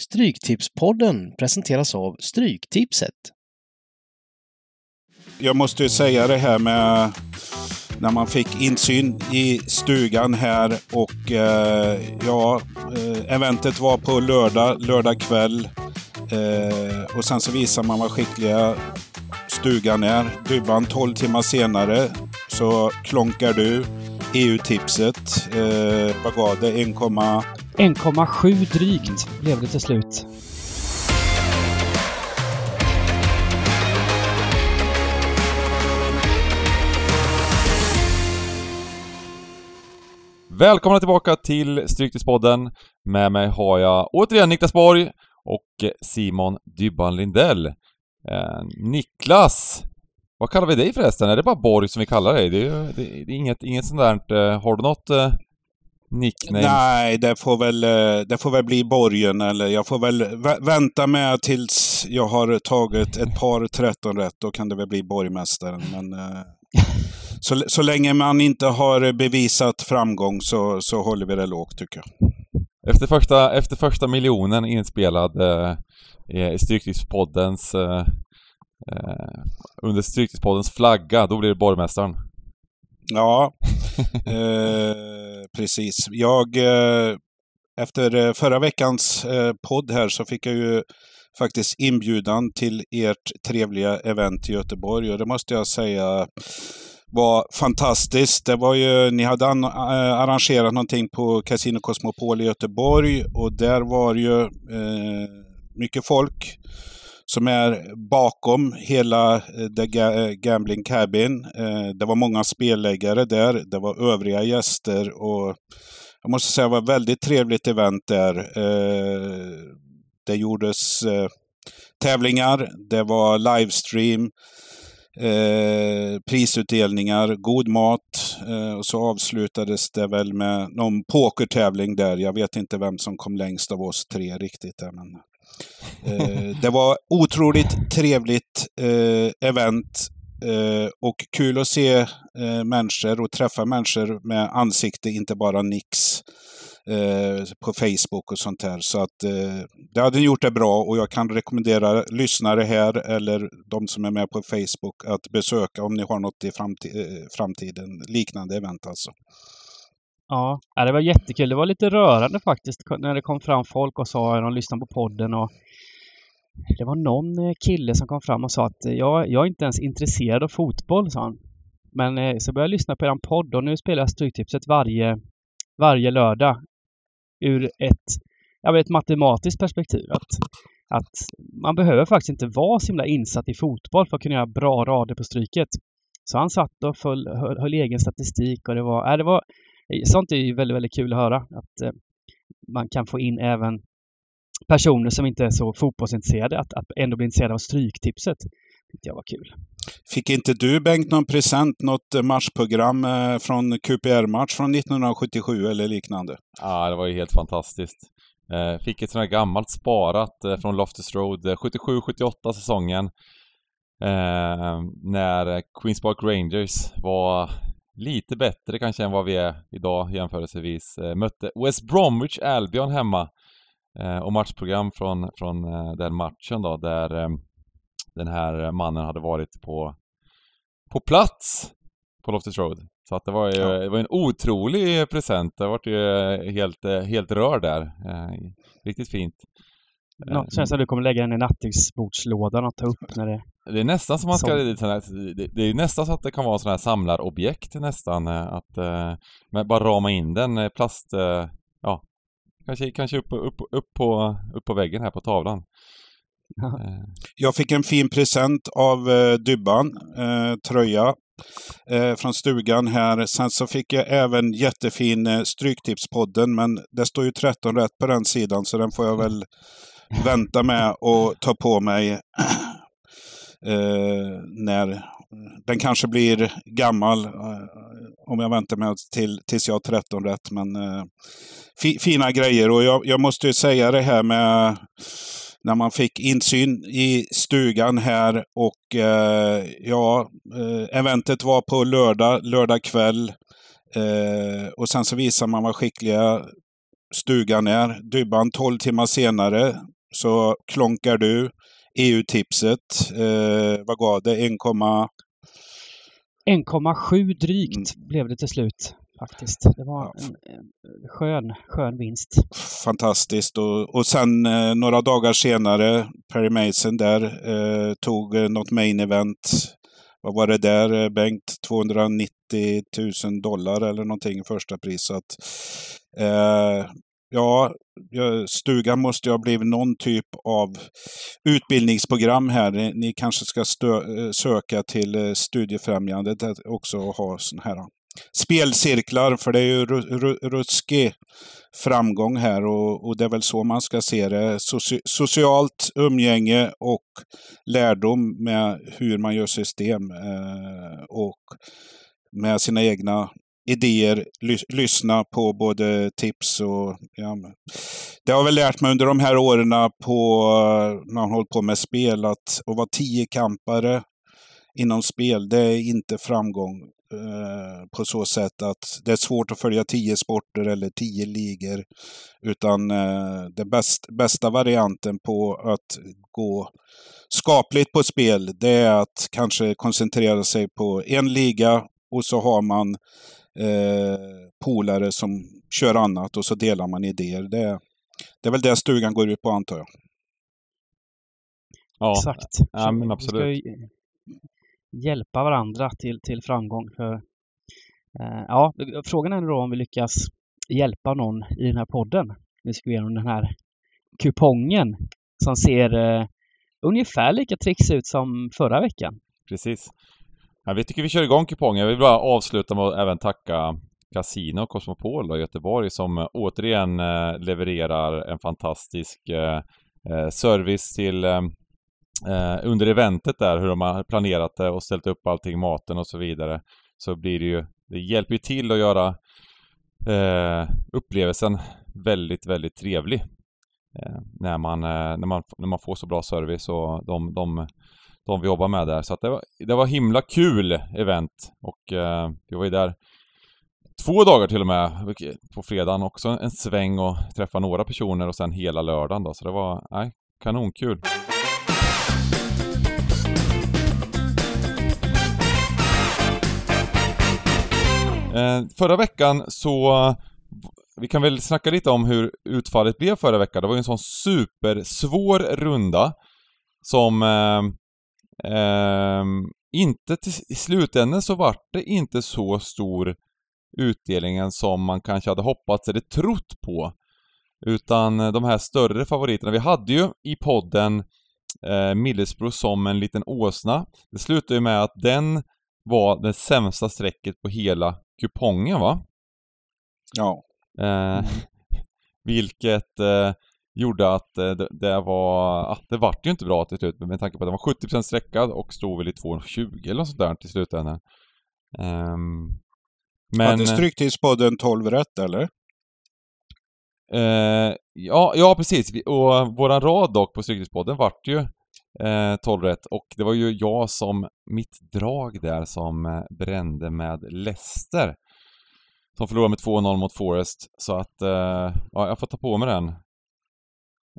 Stryktipspodden presenteras av Stryktipset. Jag måste ju säga det här med när man fick insyn i stugan här och eh, ja, eh, eventet var på lördag, lördag kväll. Eh, och sen så visar man vad skickliga stugan är. Dybban 12 timmar senare så klonkar du EU-tipset. Eh, vad gav det? 1, 1,7 drygt blev det till slut. Välkomna tillbaka till Stryktipspodden. Med mig har jag återigen Niklas Borg och Simon Dybban Lindell. Eh, Niklas! Vad kallar vi dig förresten? Är det bara Borg som vi kallar dig? Det är, ju- det är inget, inget sånt där... Eh, har du något eh, nickname? Nej, det får, väl, eh, det får väl bli borgen eller jag får väl vä- vänta med tills jag har tagit ett par 13 rätt. Då kan det väl bli borgmästaren. Men, eh, så, så länge man inte har bevisat framgång så, så håller vi det lågt tycker jag. Efter första, efter första miljonen inspelad eh, i Stryktipspoddens... Eh, eh, under Stryktipspoddens flagga, då blir det borgmästaren. Ja, eh, precis. Jag, eh, efter eh, förra veckans eh, podd här så fick jag ju faktiskt inbjudan till ert trevliga event i Göteborg och det måste jag säga var fantastiskt. Det var ju, ni hade an, eh, arrangerat någonting på Casino Cosmopol i Göteborg och där var ju eh, mycket folk som är bakom hela eh, The eh, Gambling Cabin. Eh, det var många spelläggare där, det var övriga gäster och jag måste säga det var ett väldigt trevligt event där. Det gjordes tävlingar, det var livestream, eh, prisutdelningar, god mat eh, och så avslutades det väl med någon pokertävling där. Jag vet inte vem som kom längst av oss tre riktigt. Där, men, eh, det var otroligt trevligt eh, event eh, och kul att se eh, människor och träffa människor med ansikte, inte bara nix eh, på Facebook och sånt här. Så att eh, det hade gjort det bra och jag kan rekommendera lyssnare här eller de som är med på Facebook att besöka om ni har något i eh, framtiden. Liknande event alltså. Ja, ja, det var jättekul. Det var lite rörande faktiskt när det kom fram folk och sa att de lyssnade på podden och det var någon eh, kille som kom fram och sa att eh, jag, jag är inte ens intresserad av fotboll, sa han. Men eh, så började jag lyssna på er podd och nu spelar jag Stryktipset varje, varje lördag ur ett, jag vet, ett matematiskt perspektiv. Att, att man behöver faktiskt inte vara så himla insatt i fotboll för att kunna göra bra rader på Stryket. Så han satt och föll, höll, höll egen statistik och det var, äh, det var Sånt är ju väldigt, väldigt kul att höra. Att eh, man kan få in även personer som inte är så fotbollsintresserade att, att ändå bli intresserade av Stryktipset. tyckte jag var kul. Fick inte du Bengt någon present, något eh, matchprogram eh, från QPR-match från 1977 eller liknande? Ja, det var ju helt fantastiskt. Eh, fick ett sånt här gammalt sparat eh, från Loftus Road, eh, 77-78 säsongen. Eh, när Queens Park Rangers var lite bättre kanske än vad vi är idag jämförelsevis. Eh, mötte West Bromwich Albion hemma. Eh, och matchprogram från, från eh, den matchen då, där den här mannen hade varit på, på plats på Loftus Road. Så att det var ju Ja. det var en otrolig present. Jag vart ju helt, helt rörd där. Riktigt fint. Eh, Nå, känns som du kommer lägga den i nattduksbordslådan och ta upp när det... Det är nästan som man ska... Som- Det, det- är nästan så att det kan vara sådana här samlarobjekt nästan. eh, Att eh, men bara rama in den eh, plast... Ja, kanske, kanske upp, upp, upp, på, upp på väggen här på tavlan. Jag fick en fin present av eh, Dybban, eh, tröja eh, från stugan här. Sen så fick jag även jättefin eh, Stryktipspodden, men det står ju 13 rätt på den sidan så den får jag väl vänta med och ta på mig eh, när den kanske blir gammal eh, om jag väntar med till, tills jag har 13 rätt. Men eh, fi, fina grejer och jag, jag måste ju säga det här med när man fick insyn i stugan här och eh, ja, eh, eventet var på lördag, lördag kväll. Eh, och sen så visar man vad skickliga stugan är. Dybban 12 timmar senare så klonkar du EU-tipset. Eh, vad gav det? 1, 1,7 drygt blev det till slut faktiskt. Det var en, en skön, skön vinst. fantastiskt. Och, och sen eh, några dagar senare, Perry Mason där, eh, tog eh, något main event. Vad var det där, eh, Bengt? 290 000 dollar eller någonting i första pris. Så att, eh, ja, stugan måste ju ha blivit någon typ av utbildningsprogram här. Ni, kanske ska stö, eh, söka till eh, Studiefrämjandet också och ha sådana här spelcirklar, för det är ju ruskig framgång här och, och det är väl så man ska se det. Soci, socialt umgänge och lärdom med hur man gör system eh, och med sina egna idéer, ly, lyssna på både tips och... Ja, det har jag väl lärt mig under de här åren på, när man hållit på med spel att, att vara tiokampare inom spel, det är inte framgång eh, på så sätt att det är svårt att följa tio sporter eller tio ligor. Utan eh, den bäst, bästa varianten på att gå skapligt på spel, det är att kanske koncentrera sig på en liga och så har man eh, polare som kör annat och så delar man idéer. Det, det är väl det stugan går ut på antar jag. Ja, Exakt. ja, men vi absolut. ska ju hjälpa varandra till, till framgång. För, eh, ja, frågan är då om vi lyckas hjälpa någon i den här podden. Vi ska gå igenom den här kupongen som ser eh, ungefär lika trixig ut som förra veckan. precis. Ja, vi tycker vi kör igång kupongen. Jag vill bara avsluta med att även tacka Casino Cosmopol då, i Göteborg som eh, återigen eh, levererar en fantastisk eh, service till under eventet där, hur de har planerat det och ställt upp allting, maten och så vidare. Så blir det ju, det hjälper ju till att göra upplevelsen väldigt, väldigt trevlig. När, man, när, man, när man får så bra service och de, de, de vi jobbar med där. Så att det, var, det var himla kul event och eh, vi var ju där två dagar till och med på fredagen också en sväng och träffa några personer och sen hela lördagen då. Så det var, nej, kanonkul. Eh, förra veckan så vi kan väl snacka lite om hur utfallet blev förra veckan. Det var ju en sån supersvår runda som eh, eh, inte till, i slutändan så vart det inte så stor utdelningen som man kanske hade hoppats eller trott på. Utan eh, de här större favoriterna. Vi hade ju i podden eh, Millesbro som en liten åsna. Det slutade ju med att den var det sämsta strecket på hela kupongen va? Ja, Eh, vilket eh, gjorde att eh, det, det var, ah, det vart ju inte bra till slut med tanke på att den var 70% sträckad och stod väl i 2,20 eller något sånt där till slutändan. Ehm, men... Hade Stryktipspodden 12 rätt eller? Eh, ja, ja, precis. Och våran rad dock på Stryktipspodden vart ju eh, 12 rätt och det var ju jag som, mitt drag där som brände med Leicester. Som förlorade med 2-0 mot Forest. Så att, eh, ja, jag får ta på mig den.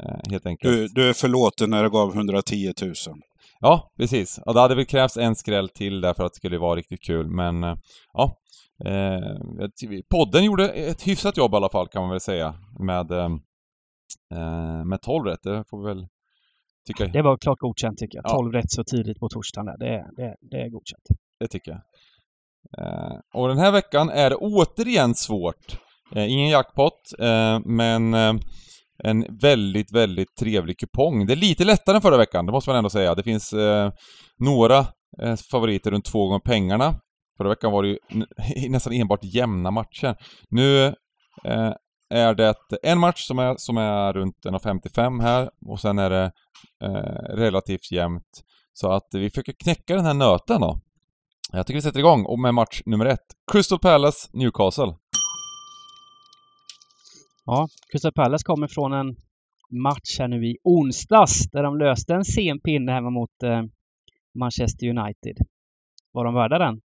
Eh, helt enkelt. Du, du är förlåten när det gav 110 000. Ja, precis. Ja, det hade väl krävts en skräll till där för att det skulle vara riktigt kul, men eh, ja. Eh, podden gjorde ett hyfsat jobb i alla fall kan man väl säga med, eh, eh, med 12 rätt. Det får vi väl tycka. Det var klart godkänt tycker jag. Ja. 12 rätt så tidigt på torsdagen. Där. Det, det, det är godkänt. Det tycker jag. Eh, och den här veckan är det återigen svårt. Eh, ingen jackpot, eh, men eh, en väldigt, väldigt trevlig kupong. Det är lite lättare än förra veckan, det måste man ändå säga. Det finns eh, några eh, favoriter runt två gånger pengarna. Förra veckan var det ju nästan enbart jämna matcher. Nu eh, är det en match som är, som är runt 1,55 här och sen är det eh, relativt jämnt. Så att vi försöker knäcka den här nöten då. Jag tycker vi sätter igång och med match nummer ett. Crystal Palace, Newcastle. Ja, Crystal Palace kommer från en match här nu i onsdags där de löste en sen pinne hemma mot eh, Manchester United. Var de värda den?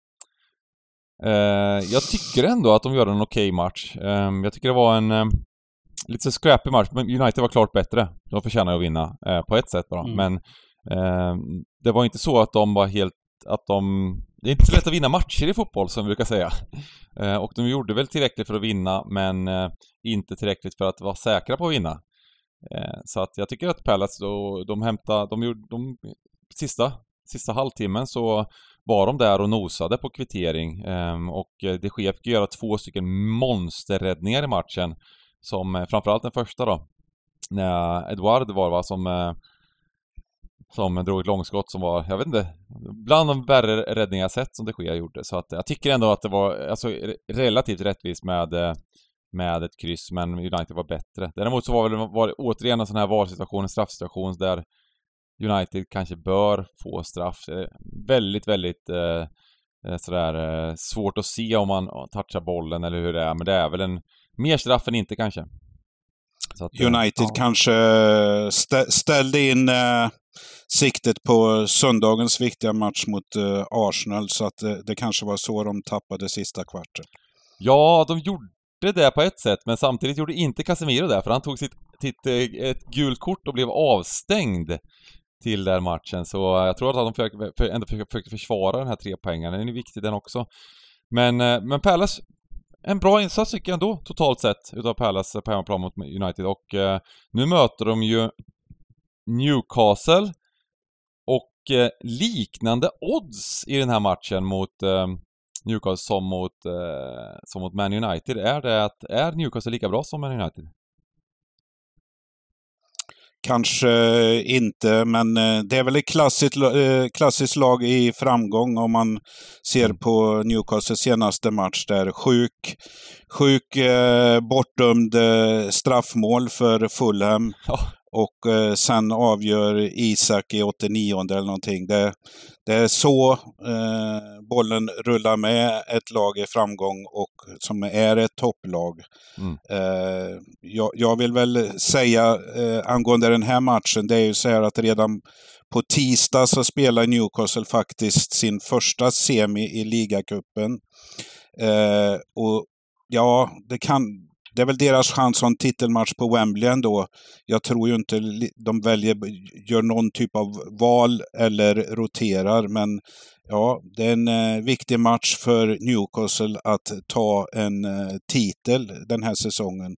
Eh, jag tycker ändå att de gör en okej match. Eh, jag tycker det var en... Eh, lite scrappy match, men United var klart bättre. De förtjänar att vinna eh, på ett sätt bara. Mm. Men eh, det var inte så att de var helt, att de... Det är inte så lätt att vinna matcher i fotboll som vi brukar säga. Eh, och de gjorde väl tillräckligt för att vinna, men eh, inte tillräckligt för att vara säkra på att vinna. Eh, så att jag tycker att Palace, då, de hämtade, de gjorde, de, sista, sista halvtimmen så var de där och nosade på kvittering ehm, och de Gea fick göra två stycken monsterräddningar i matchen som framförallt den första då när Eduard var va som som drog ett långskott som var, jag vet inte, bland de värre räddningar jag sett som de Gea gjorde. Så att jag tycker ändå att det var alltså, relativt rättvist med, eh, med ett kryss, men United var bättre. Däremot så var det var återigen en sån här valsituation, en straffsituation där United kanske bör få straff. Väldigt, väldigt eh, sådär eh, svårt att se om man touchar bollen eller hur det är, men det är väl en mer straff än inte kanske. Att, United ja. kanske stä ställde in eh, siktet på söndagens viktiga match mot eh, Arsenal, så att det, det kanske var så de tappade sista kvarten. Ja, de gjorde det på ett sätt, men samtidigt gjorde inte Casemiro det, för han tog sitt, sitt eh, ett gult kort och blev avstängd till den matchen. Så jag tror att de försökte, ändå försökte försvara den här trepoängaren. Den är viktig den också. Men, eh, men Palace, en bra insats tycker jag ändå totalt sett utav Palace på hemmaplan mot United och eh, nu möter de ju Newcastle och eh, liknande odds i den här matchen mot eh, Newcastle som mot, som mot Man United. Är det att, är Newcastle lika bra som Man United? Kanske inte, men eh, det är väl ett klassiskt, eh, klassiskt lag i framgång om man ser mm. på Newcastles senaste match där. Sjuk, sjuk eh, bortdömd straffmål för Fulham. Ja och eh, sen avgör Isak i 89 eller någonting. Det, det är så eh, bollen rullar med ett lag i framgång och som är ett topplag. Mm. Eh, jag, jag, vill väl säga eh, angående den här matchen, det är ju så här att redan på tisdag så spelar Newcastle faktiskt sin första semi i ligacupen. Eh, och ja, det kan, det är väl deras chans att en titelmatch på Wembley ändå. Jag tror ju inte de väljer, gör någon typ av val eller roterar, men ja, det är en eh, viktig match för Newcastle att ta en eh, titel den här säsongen.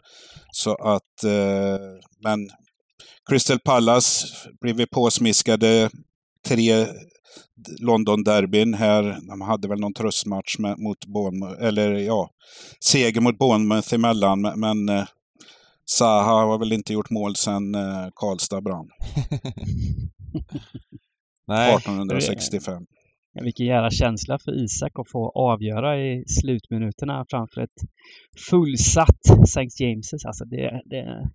Så att, eh, men Crystal Palace blev vi påsmiskade tre London-derbyn här. De hade väl någon tröstmatch med, mot Bournemouth, eller ja, seger mot Bournemouth emellan. Men eh, Zaha har väl inte gjort mål sedan eh, Karlstad brann. Nej. 1865. Vilken jävla känsla för Isak att få avgöra i slutminuterna framför ett fullsatt St. James's. Alltså det, det,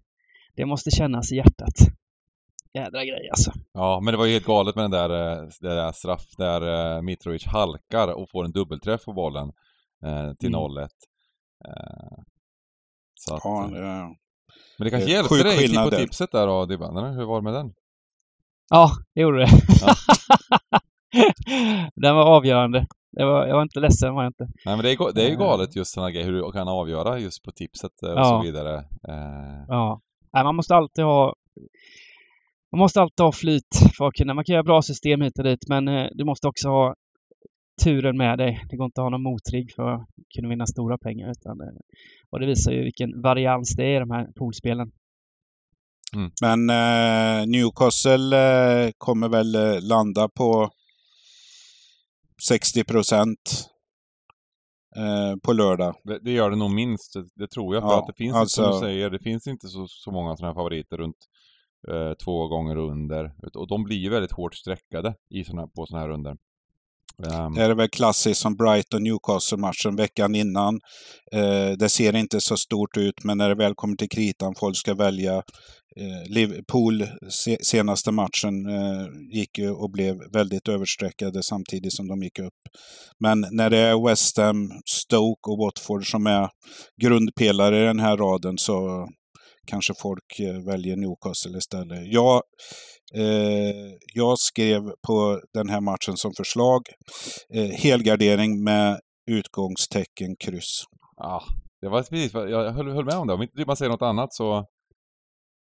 det måste kännas i hjärtat jädra grej alltså. Ja, men det var ju helt galet med den där, eh, det där straff där uh, Mitrovic halkar och får en dubbelträff på bollen uh, till mm. 0-1. Uh, så att, ja, det, men det kanske det hjälpte dig på tipset där då, Dibban, hur var det med den? Ja, det gjorde det. Ja. den var avgörande. Det var, jag var inte ledsen var jag inte. Nej men det är, det är ju galet just sådana grejer, hur du kan avgöra just på tipset och ja. så vidare. Ja. Nej, man måste alltid ha man måste alltid ha flyt för att kunna, man kan göra bra system hit och dit men eh, du måste också ha turen med dig. Det går inte att ha någon motrigg för att kunna vinna stora pengar. Utan, eh, och det visar ju vilken varians det är i de här poolspelen. Mm. Men eh, Newcastle eh, kommer väl eh, landa på 60 procent eh, på lördag. Det, det, gör det nog minst, det, det tror jag. För ja, att det finns, alltså, som du säger, det finns inte så, så många sådana här favoriter runt eh, två gånger under. Och de blir ju väldigt hårt streckade i såna, på sådana här runder. Um, det är väl klassiskt som Brighton Newcastle-matchen veckan innan. Eh, det ser inte så stort ut, men när det väl kommer till kritan, folk ska välja. Eh, Liverpool se, senaste matchen eh, gick ju och blev väldigt överstreckade samtidigt som de gick upp. Men när det är West Ham, Stoke och Watford som är grundpelare i den här raden så kanske folk eh, väljer Newcastle istället. Jag, eh, jag skrev på den här matchen som förslag eh, helgardering med utgångstecken kryss. Ja, det var precis vad jag höll, höll med om det. Om inte man säger något annat så...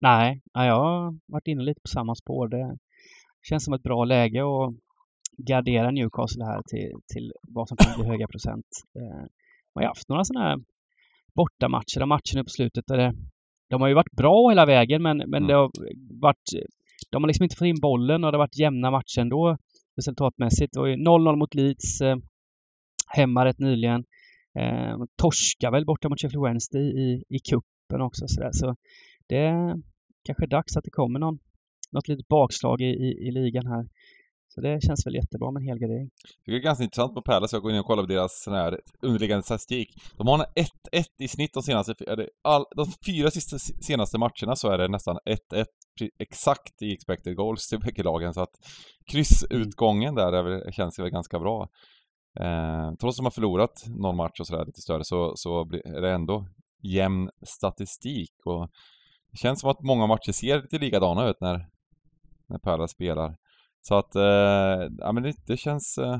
Nej, ja, jag har varit inne lite på samma spår. Det känns som ett bra läge att gardera Newcastle här till, till vad som kan bli höga procent. Eh, man har haft några sådana här bortamatcher, matcher nu på slutet där det, de har ju varit bra hela vägen men, men Mm. det har varit de har liksom inte fått in bollen och det har varit jämna matcher ändå resultatmässigt. Det var ju 0-0 mot Leeds eh, hemma rätt nyligen. Eh, torska väl borta mot Sheffield Wednesday i, i kuppen också. Så, så det är kanske dags att det kommer någon, något litet bakslag i, i, i ligan här. Så det känns väl jättebra med en helgardering. Det är ganska intressant på Palace, jag går in och kollar på deras sån här underliggande statistik. De har en 1-1 i snitt de senaste, eller all, de fyra sista, senaste matcherna så är det nästan 1-1 exakt i expected goals till bägge lagen så att kryssutgången där är väl, känns väl ganska bra. Eh, trots att de har förlorat någon match och sådär lite större så, så är det ändå jämn statistik och det känns som att många matcher ser lite likadana ut när, när Palace spelar. Så att, eh, ja men det, det känns eh,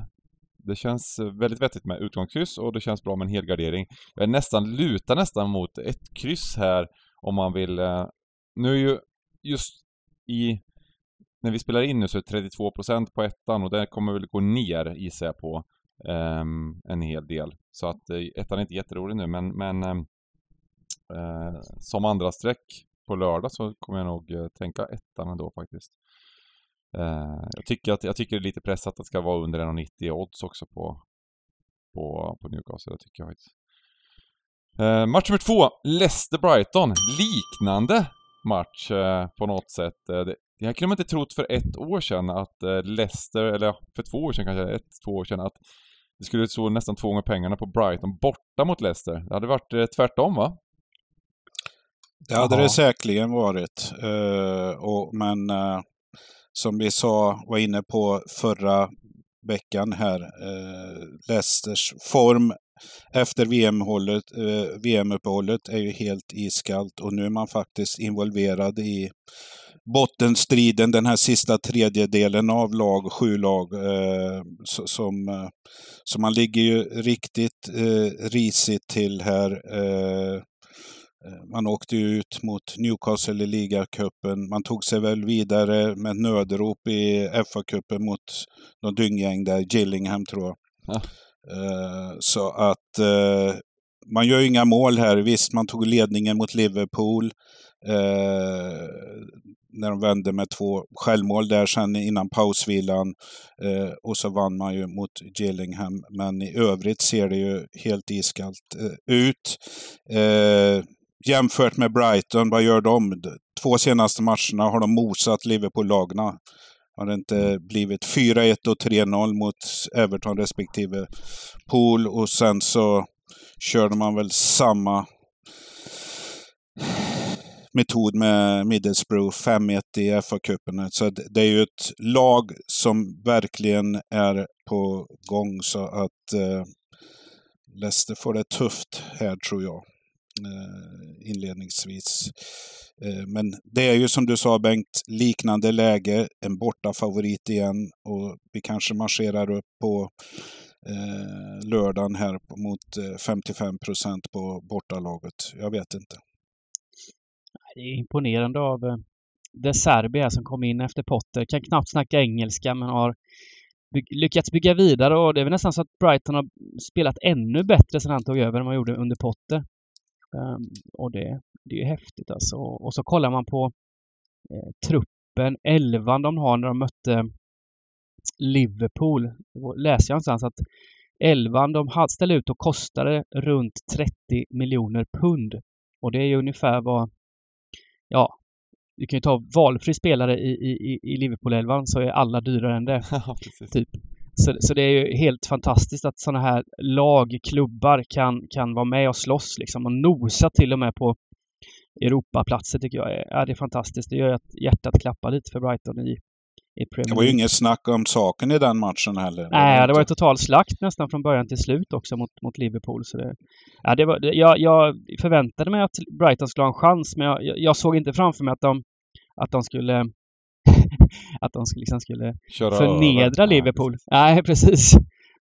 det känns väldigt vettigt med utgångskryss och det känns bra med en helgardering. Jag är nästan, lutar nästan mot ett kryss här om man vill. Eh, nu är ju just i när vi spelar in nu så är det 32% på ettan och det kommer väl gå ner gissar jag på um, en hel del. Så att eh, ettan är inte jätterolig nu men, men um, uh, som andra streck på lördag så kommer jag nog tänka ettan ändå faktiskt. Eh, jag, tycker att, jag tycker det är lite pressat att det ska vara under 1,90 odds också på, på, på Newcastle. Det tycker jag faktiskt. Eh, match nummer två, Leicester-Brighton. Liknande match eh, på något sätt. Eh, det, det här kunde man inte trott för ett år sedan att eh, Leicester, eller för två år sedan kanske, ett, två år sedan, att det skulle stå nästan två gånger pengarna på Brighton borta mot Leicester. Det hade varit eh, tvärtom va? Det hade Jaha. det säkerligen varit. Eh, och, men eh, som vi sa, var inne på förra veckan här, eh, Leicesters form efter VM-uppehållet eh, VM-uppehållet är ju helt iskallt och nu är man faktiskt involverad i bottenstriden, den här sista tredjedelen av lag, sju lag, eh, så- som, eh, så man ligger ju riktigt eh, risigt till här. Eh, man åkte ut mot Newcastle i ligacupen. Man tog sig väl vidare med nödrop i FA-cupen mot någon dynggäng där, Gillingham tror jag. Ja. Eh, Så att eh, man gör inga mål här. Visst, man tog ledningen mot Liverpool eh, när de vände med två självmål där sen innan pausvilan. Eh, och så vann man ju mot Gillingham. Men i övrigt ser det ju helt iskallt eh, ut. Jämfört med Brighton, vad gör de? Två senaste matcherna har de mosat Liverpool-lagna. Har det inte blivit 4-1 och 3-0 mot Everton respektive Pool och sen så körde man väl samma metod med Middlesbrough 5-1 i FA-cupen. Så det är ju ett lag som verkligen är på gång så att eh, Leicester får det tufft här tror jag Eh, inledningsvis. Eh, men det är ju som du sa Bengt, liknande läge, en borta favorit igen och vi kanske marscherar upp på eh, lördagen här mot eh, 55 procent på bortalaget. Jag vet inte. Det är imponerande av De Serbi här som kom in efter Potter. Kan knappt snacka engelska men har by- lyckats bygga vidare och det är väl nästan så att Brighton har spelat ännu bättre sedan han tog över än vad man gjorde under Potter. Ehm, och det, det är ju häftigt alltså. Och så kollar man på eh, truppen, elvan de har när de mötte Liverpool. Det läser jag någonstans att elvan de ställde ut och kostade runt 30 miljoner pund. Och det är ju ungefär vad, ja, du kan ju ta valfri spelare i, i, i- Liverpool-elvan så är alla dyrare än det. Ja. Typ. Så, så det är ju helt fantastiskt att sådana här lag, klubbar kan, kan vara med och slåss liksom och nosa till och med på Europaplatser tycker jag är, ja, det är fantastiskt. Det gör att hjärtat klappar lite för Brighton i, i Premier Det var ju League. inget snack om saken i den matchen heller. Nej, det var ju total slakt nästan från början till slut också mot, mot Liverpool. Så det, ja, det var, det, jag, jag förväntade mig att Brighton skulle ha en chans, men jag, jag såg inte framför mig att de, att de skulle att de liksom skulle Köra förnedra över. Liverpool. Nej, precis.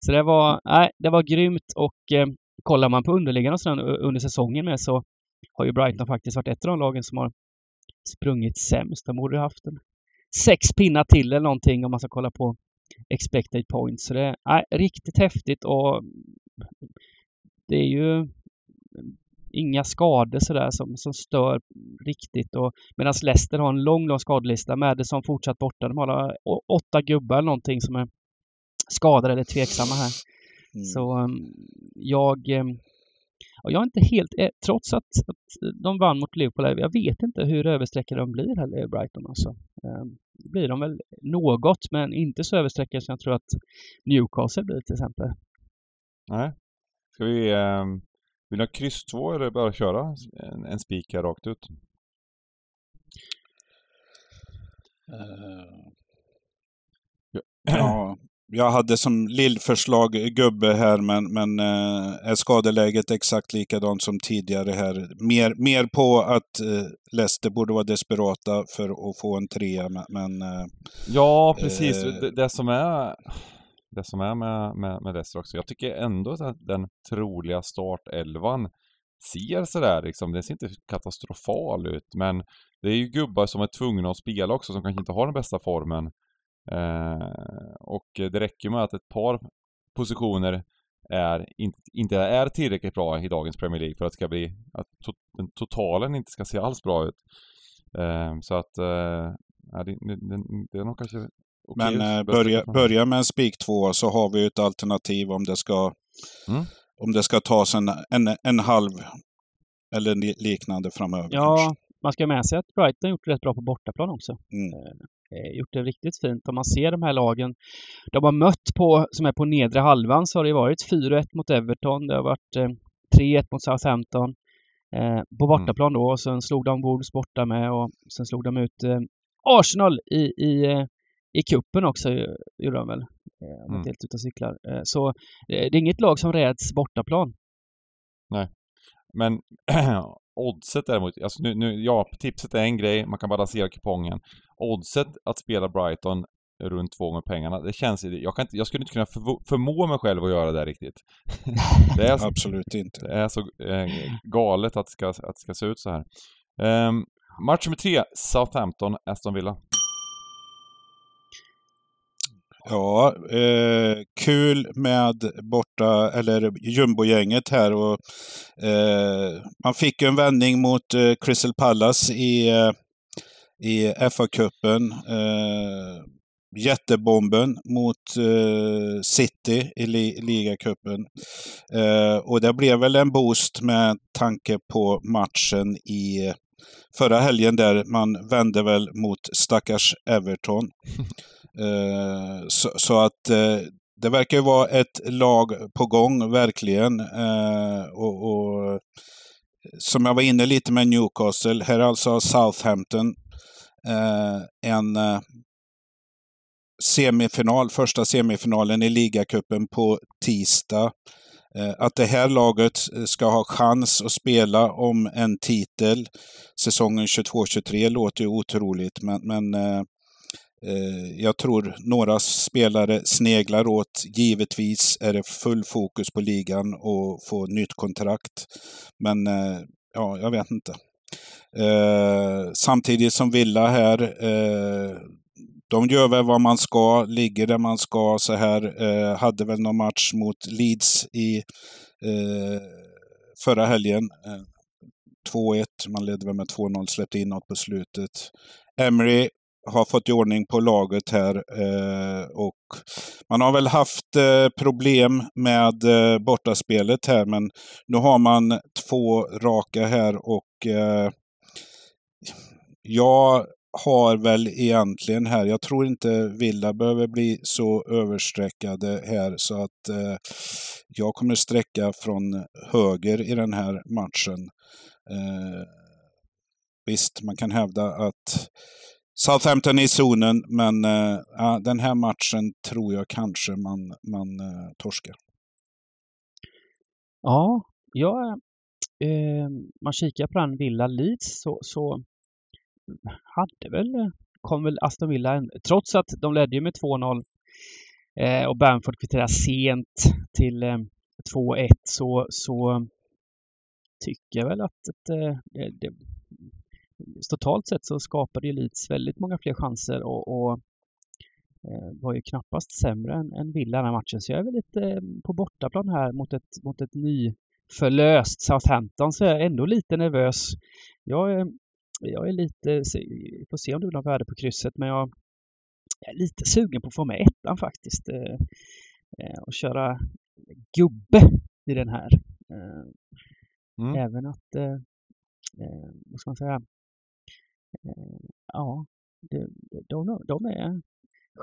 Så det var, nej, det var grymt och eh, kollar man på underliggande och under säsongen med så har ju Brighton faktiskt varit ett av de lagen som har sprungit sämst. De borde haft en sex pinnar till eller någonting om man ska kolla på expected points. Så det är riktigt häftigt och det är ju inga skador sådär som, som stör riktigt. Och medan Leicester har en lång, lång skadelista. Madison fortsatt borta. De har åtta gubbar eller någonting som är skadade eller tveksamma här. Mm. Så um, jag um, jag är inte helt, eh, trots att, att de vann mot Liverpool, jag vet inte hur översträckade de blir heller, Brighton alltså. Um, blir de väl något, men inte så översträckade som jag tror att Newcastle blir till exempel. Nej. Ska vi, eh, vill ni ha kryss 2 eller bara köra en, en spik här rakt ut? Uh, ja, jag hade som lillförslag gubbe här, men, men äh, är skadeläget exakt likadant som tidigare här? Mer, mer på att äh, Leicester borde vara desperata för att få en trea, men... Äh, ja, precis. det, det, som är, det som är med, med, med Leicester också, jag tycker ändå att den troliga startelvan ser sådär liksom, Den ser inte katastrofal ut, men det är ju gubbar som är tvungna att spela också, som kanske inte har den bästa formen. Eh, och det räcker med att ett par positioner är, inte, inte är tillräckligt bra i dagens Premier League för att det ska bli, att to, den totalen inte ska se alls bra ut. Eh, så att, eh, det, det, det, är nog kanske okay, Men eh, börja, börja med en spik två så har vi ett alternativ om det ska, mm. om det ska tas en, en, en halv eller liknande framöver. Ja, kanske. man ska med sig att Brighton gjort rätt bra på bortaplan också. Mm. Eh, Eh, gjort det riktigt fint. Om man ser de här lagen de har mött på, som är på nedre halvan, så har det varit 4-1 mot Everton. Det har varit eh, 3-1 mot Southampton. Eh, på mm. bortaplan då och sen slog de Wolves borta med och sen slog de ut eh, Arsenal i, i, eh, i kuppen också, gjorde de väl. Eh, om mm. inte helt ute och cyklar. Eh, så det är inget lag som räds bortaplan. Nej. Men oddset däremot, alltså nu, nu, ja, tipset är en grej, man kan balansera kupongen. Oddset att spela Brighton runt två gånger pengarna, det känns jag, kan inte, jag skulle inte kunna för, förmå mig själv att göra det riktigt. det är så, Absolut inte. Det är så eh, galet att det, ska, att det ska se ut så här. Um, match nummer tre, Southampton, Aston Villa. Ja, eh, kul med borta, eller jumbogänget här. Och, eh, man fick en vändning mot eh, Crystal Palace i, eh, i FA-cupen. Eh, jättebomben mot eh, City i li ligacupen. Eh, och det blev väl en boost med tanke på matchen i förra helgen där man vände väl mot stackars Everton. Eh, så, så, att eh, det verkar ju vara ett lag på gång, verkligen. Eh, och, och, som jag var inne lite med Newcastle, här alltså Southampton en semifinal, första semifinalen i ligacupen på tisdag. Att det här laget ska ha chans att spela om en titel säsongen 22-23 låter ju otroligt, men, men Eh, Eh, jag tror några spelare sneglar åt. Givetvis är det full fokus på ligan och få nytt kontrakt. Men eh, ja, jag vet inte. Eh, samtidigt som Villa här, de gör väl vad man ska, ligger där man ska så här. hade väl någon match mot Leeds i förra helgen. 2-1, man ledde väl med 2-0, släppte in något på slutet. Emery har fått i ordning på laget här. Eh, och man har väl haft eh, problem med eh, bortaspelet här, men nu har man två raka här och eh, jag har väl egentligen här, jag tror inte Villa behöver bli så översträckade här så att eh, jag kommer sträcka från höger i den här matchen. Eh, visst, man kan hävda att Southampton i zonen, men äh, den här matchen tror jag kanske man, man äh, torskar. Ja, ja äh, eh, man kikar på den Villa Leeds så, så hade väl, kom väl Aston Villa, trots att de ledde ju med 2-0 eh, och Bamford kvitterade sent till, eh, 2-1 så, så tycker jag väl att, att eh, det, det, totalt sett så skapade ju Leeds väldigt många fler chanser och, och eh, var ju knappast sämre än, än Villa den här matchen. Så jag är väl lite eh, på bortaplan här mot ett, mot ett nyförlöst Southampton så jag är ändå lite nervös. Jag är, jag är lite, får se om det blir något värde på krysset, men jag är lite sugen på att få med ettan faktiskt. Och köra gubbe i den här. Mm. Även att, eh, eh, vad ska man säga, eh, Eh, ja, de, de, de är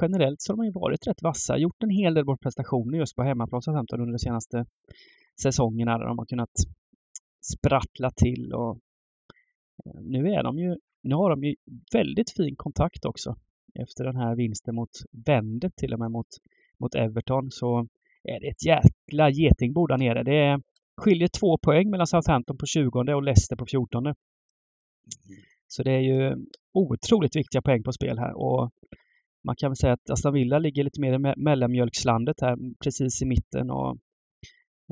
generellt så har de ju varit rätt vassa, gjort en hel del prestationer just på hemmaplan Southampton under de senaste säsongerna där de har kunnat sprattla till och eh, nu är de ju, nu har de ju väldigt fin kontakt också efter den här vinsten mot vändet till och med mot, mot Everton så är det ett jäkla getingbo där nere. Det är, skiljer två poäng mellan Southampton på 20 och Leicester på 14. Så det är ju otroligt viktiga poäng på spel här och man kan väl säga att Aston Villa ligger lite mer i mellanmjölkslandet här precis i mitten och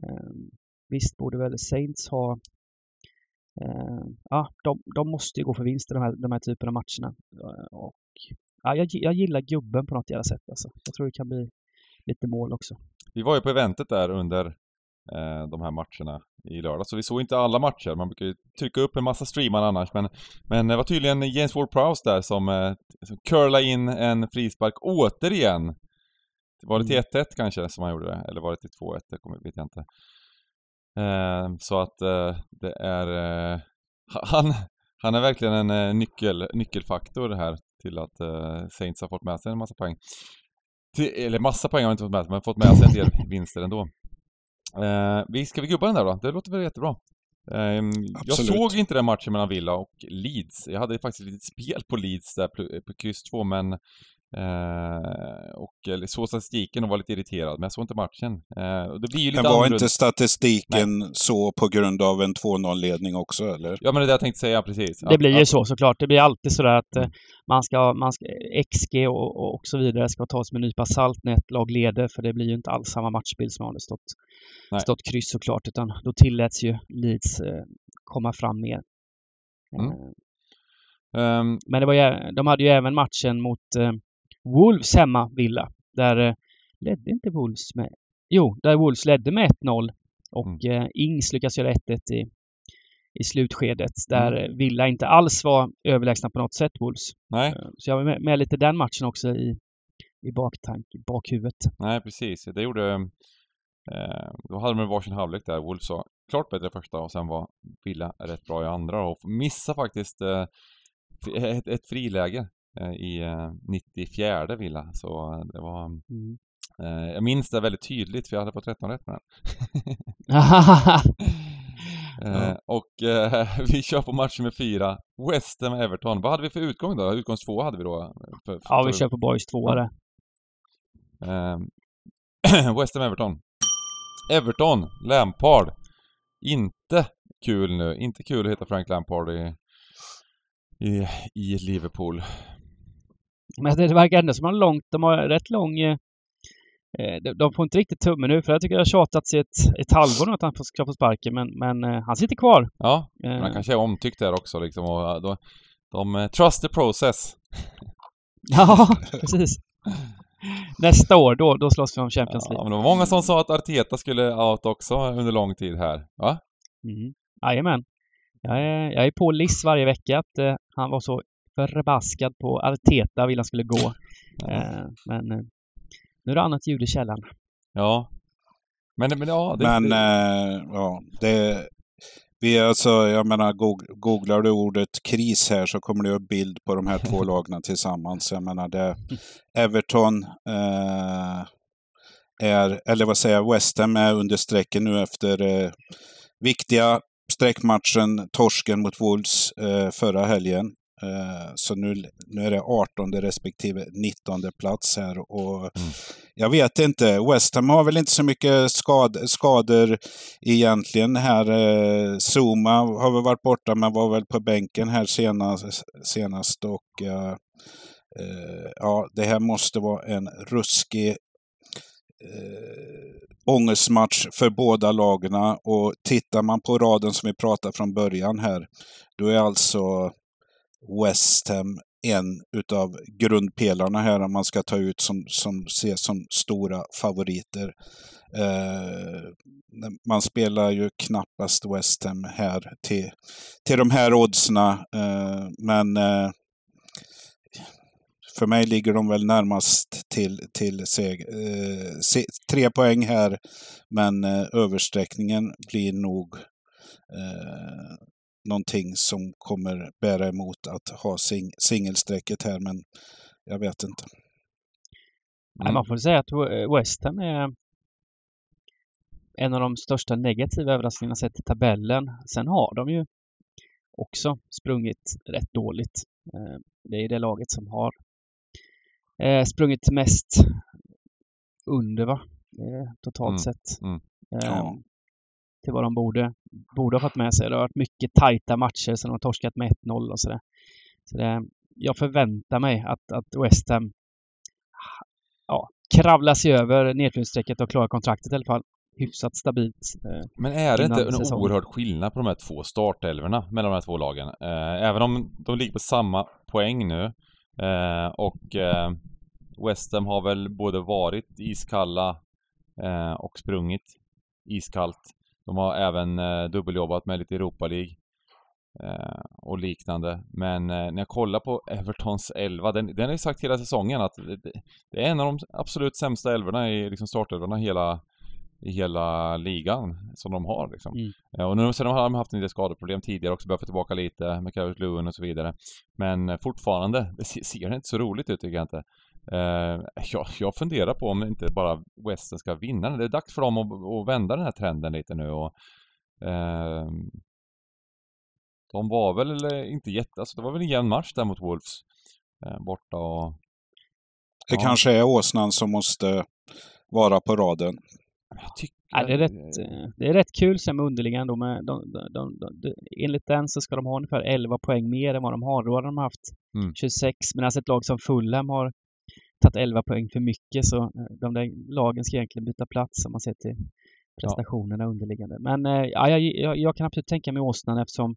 eh, visst borde väl Saints ha eh, ja, de, de måste ju gå för vinst i de här, de här typerna av matcherna. Eh, och, ja, jag, jag gillar gubben på något jävla sätt alltså. Jag tror det kan bli lite mål också. Vi var ju på eventet där under eh, de här matcherna i lördag. Så vi såg inte alla matcher. Man brukar ju trycka upp en massa streamar annars. Men, men det var tydligen James Ward-Prowse där som, eh, som curlade in en frispark återigen. Var det till 1-1 mm. kanske som han gjorde det? Eller var det till 2-1? Det vet jag inte. Eh, så att eh, det är... Eh, han, han är verkligen en nyckel, nyckelfaktor här till att Saints har fått med sig en massa poäng. Till, eller massa poäng har han inte fått med sig, men fått med sig en del vinster ändå. Eh, vi, ska vi gubba den där då? Det låter väl jättebra. Eh, jag såg inte den matchen mellan Villa och Leeds. Jag hade faktiskt lite spel på Leeds där på kryss 2 men Eh, och såg statistiken och var lite irriterad, men jag såg inte matchen. Eh, det blir ju lite men var annorlunda. inte statistiken Nej. så på grund av en 2-0-ledning också, eller? Ja, men det är det jag tänkte säga precis. Det blir ju så såklart. Det blir alltid sådär att mm. man ska, man ska, XG och, och så vidare ska tas med en nypa salt när ett lag leder, för det blir ju inte alls samma matchbild som om det stått, stått kryss såklart, utan då tilläts ju Leeds eh, komma fram mer. Mm. Um, men det var ju, de hade ju även matchen mot Wolves hemma, Villa. Där eh, ledde inte Wolves med... Jo, där Wolves ledde med 1-0 och mm. eh, Ings lyckas göra 1-1 i, i slutskedet där mm. Villa inte alls var överlägsna på något sätt, Wolves. Nej. Eh, så jag var med, med lite den matchen också i, i baktank, bakhuvudet. Nej, precis. Det gjorde... Eh, då hade de varsin halvlek där. Wolves var klart bättre första och sen var Villa rätt bra i andra och missade faktiskt eh, ett, ett friläge i 94 eh, villa. Så eh, det var... Mm. Jag minns det väldigt tydligt för jag hade fått 13 rätt med den. ja. Och vi kör på match nummer fyra. West Ham Everton. Vad hade vi för utgång då? Utgångs två hade vi då? För, för, ja, vi kör på Boys tvåa ja. West Ham Everton. Everton, Lampard. Inte kul nu. Inte kul att heta Frank Lampard i, i, i Liverpool. Men det verkar ändå som att de har långt, de har rätt lång eh, eh de får inte riktigt tummen nu, för jag tycker det har tjatats i ett, ett halvår nu att han ska få sparken, men, men eh, han sitter kvar. Ja, men han kanske är omtyckt där också liksom och de, de trust the process. ja, precis. Nästa år, då, då slåss vi om Champions League. Ja, men det var många som sa att Arteta skulle out också under lång tid här, va? Mm. Jajamän. Jag är, jag är på Liss varje vecka att eh, han var så förbaskad på Arteta vill han skulle gå. Eh, men eh, nu är det annat ljud i källan. Ja. Men, men ja, det, men, eh, ja, det... Vi alltså, jag menar, googlar du ordet kris här så kommer det upp bild på de här två lagen tillsammans. Jag menar, det Everton eh, är, eller vad säger jag, West Ham är under strecken nu efter eh, viktiga streckmatchen, torsken mot Wolves eh, förra helgen. Eh, så nu, nu är det 18 respektive 19 plats här. Och mm. Jag vet inte, West Ham har väl inte så mycket skad, skador egentligen här. Eh, Zuma har väl varit borta men var väl på bänken här senast. senast och uh, uh, ja, det här måste vara en ruskig uh, ångestmatch för båda lagen. Och tittar man på raden som vi pratade från början här, då är alltså West Ham en utav grundpelarna här om man ska ta ut som, som ses som stora favoriter. Eh, man spelar ju knappast West Ham här till, till de här oddsna. Eh, men eh, för mig ligger de väl närmast till, till seg, eh, se, tre poäng här. Men eh, översträckningen blir nog eh, någonting som kommer bära emot att ha sing, singelsträcket här. Men jag vet inte. Mm. Man får säga att West Ham är en av de största negativa överraskningarna sett i tabellen. Sen har de ju också sprungit rätt dåligt. Eh, det är det laget som har eh, sprungit mest under va? Totalt Mm, sett. mm. Ja. Till vad de borde, borde ha fått med sig. Det har varit mycket tajta matcher sen de har torskat med 1-0 och sådär. Så det, jag förväntar mig att, att West Ham ja, kravlar sig över nedflyttningsstrecket och klarar kontraktet i alla fall. Hyfsat stabilt. eh, Men är det inte en säsongen. oerhörd skillnad på de här två startelvorna mellan de här två lagen? Eh, även om de ligger på samma poäng nu eh, och eh, West Ham har väl både varit iskalla eh, och sprungit iskallt. De har även eh, dubbeljobbat med lite Europa League eh, och liknande. Men eh, när jag kollar på Evertons elva, den, den har ju sagt hela säsongen att det, det- är en av de absolut sämsta elvorna i liksom startelvorna hela, i hela ligan som de har liksom. Mm. Eh, Och nu sen har de haft en del skadeproblem tidigare också, få tillbaka lite med Lewin och så vidare. Men eh, fortfarande, det se- ser inte så roligt ut tycker jag inte. Eh, jag, jag funderar på om inte bara Western ska vinna. Det är dags för dem att, att vända den här trenden lite nu och ehm, de var väl inte jätte, alltså det var väl en jämn match där mot Wolves. Eh, borta och... Det Ja. kanske är åsnan som måste vara på raden. Jag tycker... Ja, det, är rätt, eh, det är rätt kul sen med underliggande då. Med de, de, de, de, de, enligt den så ska de ha ungefär 11 poäng mer än vad de har. Då har de haft Mm. 26. Medan ett lag som Fulham har tagit 11 poäng för mycket. Så eh, de där lagen ska egentligen byta plats om man ser till prestationerna underliggande. Men eh, ja, jag, jag, jag kan absolut tänka mig åsnan eftersom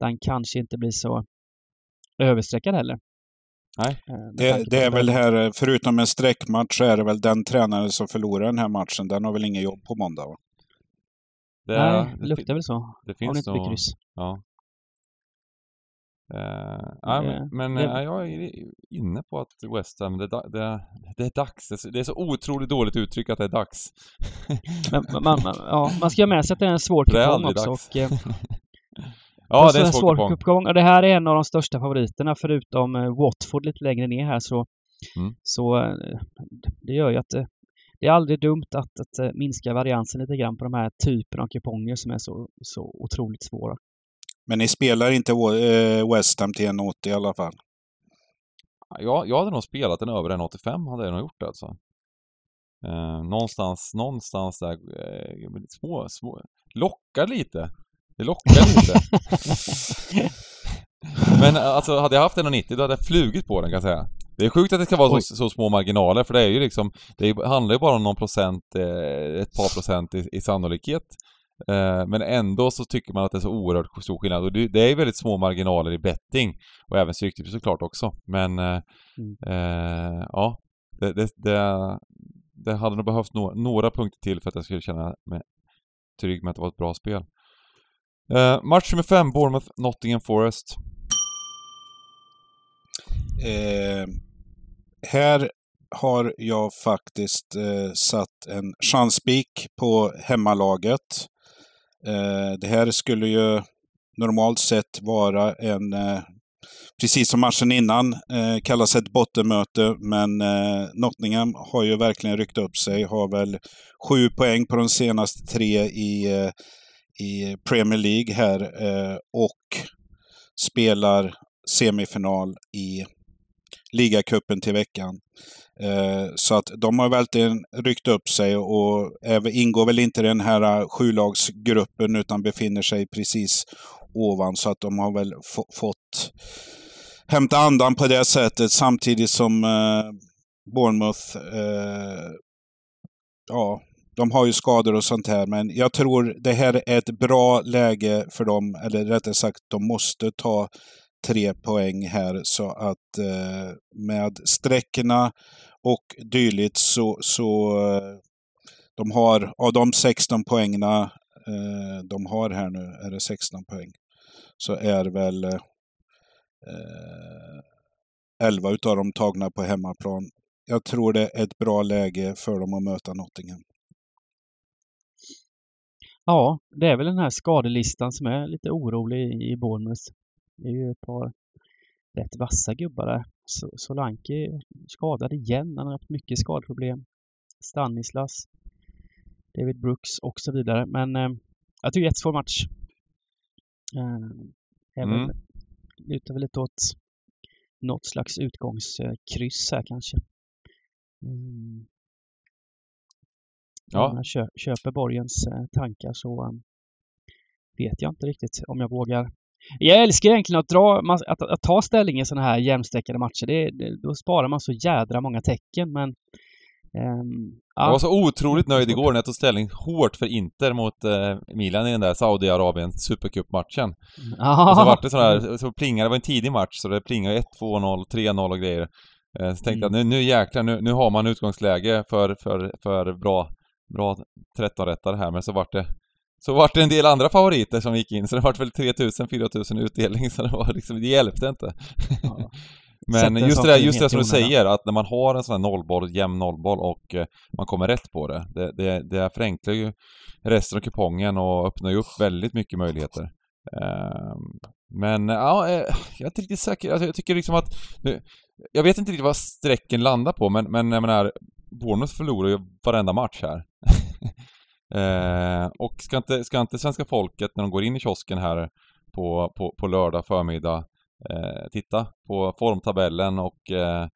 den kanske inte blir så överstreckad heller. Nej. Eh, Det, det är väl här, förutom en sträckmatch, så är det väl den tränare som förlorar den här matchen. Den har väl ingen jobb på måndag? Va? Det, Nej, det det, luktar väl så. det Om det finns inte blir nog... kryss. Ja. Eh, ja, men men det- eh, jag är inne på att West Ham, det, det, det är dags. Det är så- otroligt dåligt uttryck att det är dags. Men man, man, ja, man ska ha med sig att det är en svår kupong också. Och, eh, Ja, och det är en så svår kupong. Och det här är en av de största favoriterna förutom Watford lite längre ner här så, Mm. så det gör ju att det, är aldrig dumt att, att minska variansen lite grann på de här typerna av kuponger som är så, så otroligt svåra. Men ni spelar inte eh, West Ham till 1,80 i alla fall? Jag, jag hade nog spelat den över en 85 hade jag nog gjort alltså. Eh, någonstans, någonstans där, eh, små, små, lockar lite. Det lockar lite. Men alltså hade jag haft 1,90 då hade jag flugit på den kan jag säga. Det är sjukt att det ska vara så, så små marginaler för det är ju liksom, det handlar ju bara om någon procent, eh, ett par procent i, i sannolikhet. Eh, men ändå så tycker man att det är så oerhört stor skillnad och det, är väldigt små marginaler i betting och även Stryktipset såklart också. Men eh, Mm. eh, ja, det, det, det, det hade nog behövts några, några punkter till för att jag skulle känna mig trygg med att det var ett bra spel. Eh, match nummer fem, Bournemouth, Nottingham Forest. Eh, här har jag faktiskt eh, satt en chanspik på hemmalaget. Eh, det här skulle ju normalt sett vara en, eh, precis som matchen innan, eh, kallas ett bottenmöte. Men Nottingham har ju verkligen ryckt upp sig. Har väl sju poäng på de senaste tre i, i Premier League här. Och spelar semifinal i ligacupen till veckan. Eh, så att de har verkligen ryckt upp sig och ingår väl inte i den här eh, sjulagsgruppen utan befinner sig precis ovan. Så att de har väl fått hämta andan på det sättet samtidigt som eh, Bournemouth eh, ja, de har ju skador och sånt här, men jag tror det här är ett bra läge för dem, eller rättare sagt, de måste ta tre poäng här så att eh, med sträckorna och dylikt så, så eh, de har, av de 16 poängna eh, de har här nu, är det 16 poäng, så är väl eh, eh 11 utav dem tagna på hemmaplan. Jag tror det är ett bra läge för dem att möta Nottingham. Ja, det är väl den här skadelistan som är lite orolig i Bournemouth. Det är ju ett par rätt vassa gubbar där. Solanke skadad igen. Han har haft mycket skadeproblem. Stanislas, David Brooks och så vidare. Men eh, jag tycker det är ett svår match. Eh, är mm. lutar väl lite åt något slags utgångskryss här kanske. Mm. Ja. Om jag kö köper Borgens eh, tankar så um, vet jag inte riktigt om jag vågar. Jag älskar egentligen att, dra, att, att, ta ställning i sådana här jämsträckade matcher. Det, det, då sparar man så jädra många tecken men Um, jag var så otroligt nöjd igår när jag tog ställning hårt för Inter mot uh, Milan i den där Saudiarabien Supercup-matchen. Och så vart det sådär, så plingade, det var en tidig match så det plingade 1-2-0, 3-0 och grejer. Uh, så tänkte mm. jag nu, nu jäklar, nu, nu har man utgångsläge för, för, för bra, bra 13-rättare här men så vart det så vart det en del andra favoriter som gick in, så det vart väl 3000-4000 utdelning, så det var liksom, det hjälpte inte. Ja. Men just det, där, just det som du säger, att när man har en sån här nollboll, jämn nollboll och eh, man kommer rätt på det, det, det, det förenklar ju resten av kupongen och öppnar ju upp väldigt mycket möjligheter. Eh, men ja, eh, jag är inte riktigt säker. Alltså, jag tycker liksom att... Nu, jag vet inte riktigt vad strecken landar på, men, men jag menar, Bournemouth förlorar ju varenda match här. eh, och ska inte, ska inte svenska folket, när de går in i kiosken här på, på, på lördag förmiddag, eh, titta på formtabellen och eh,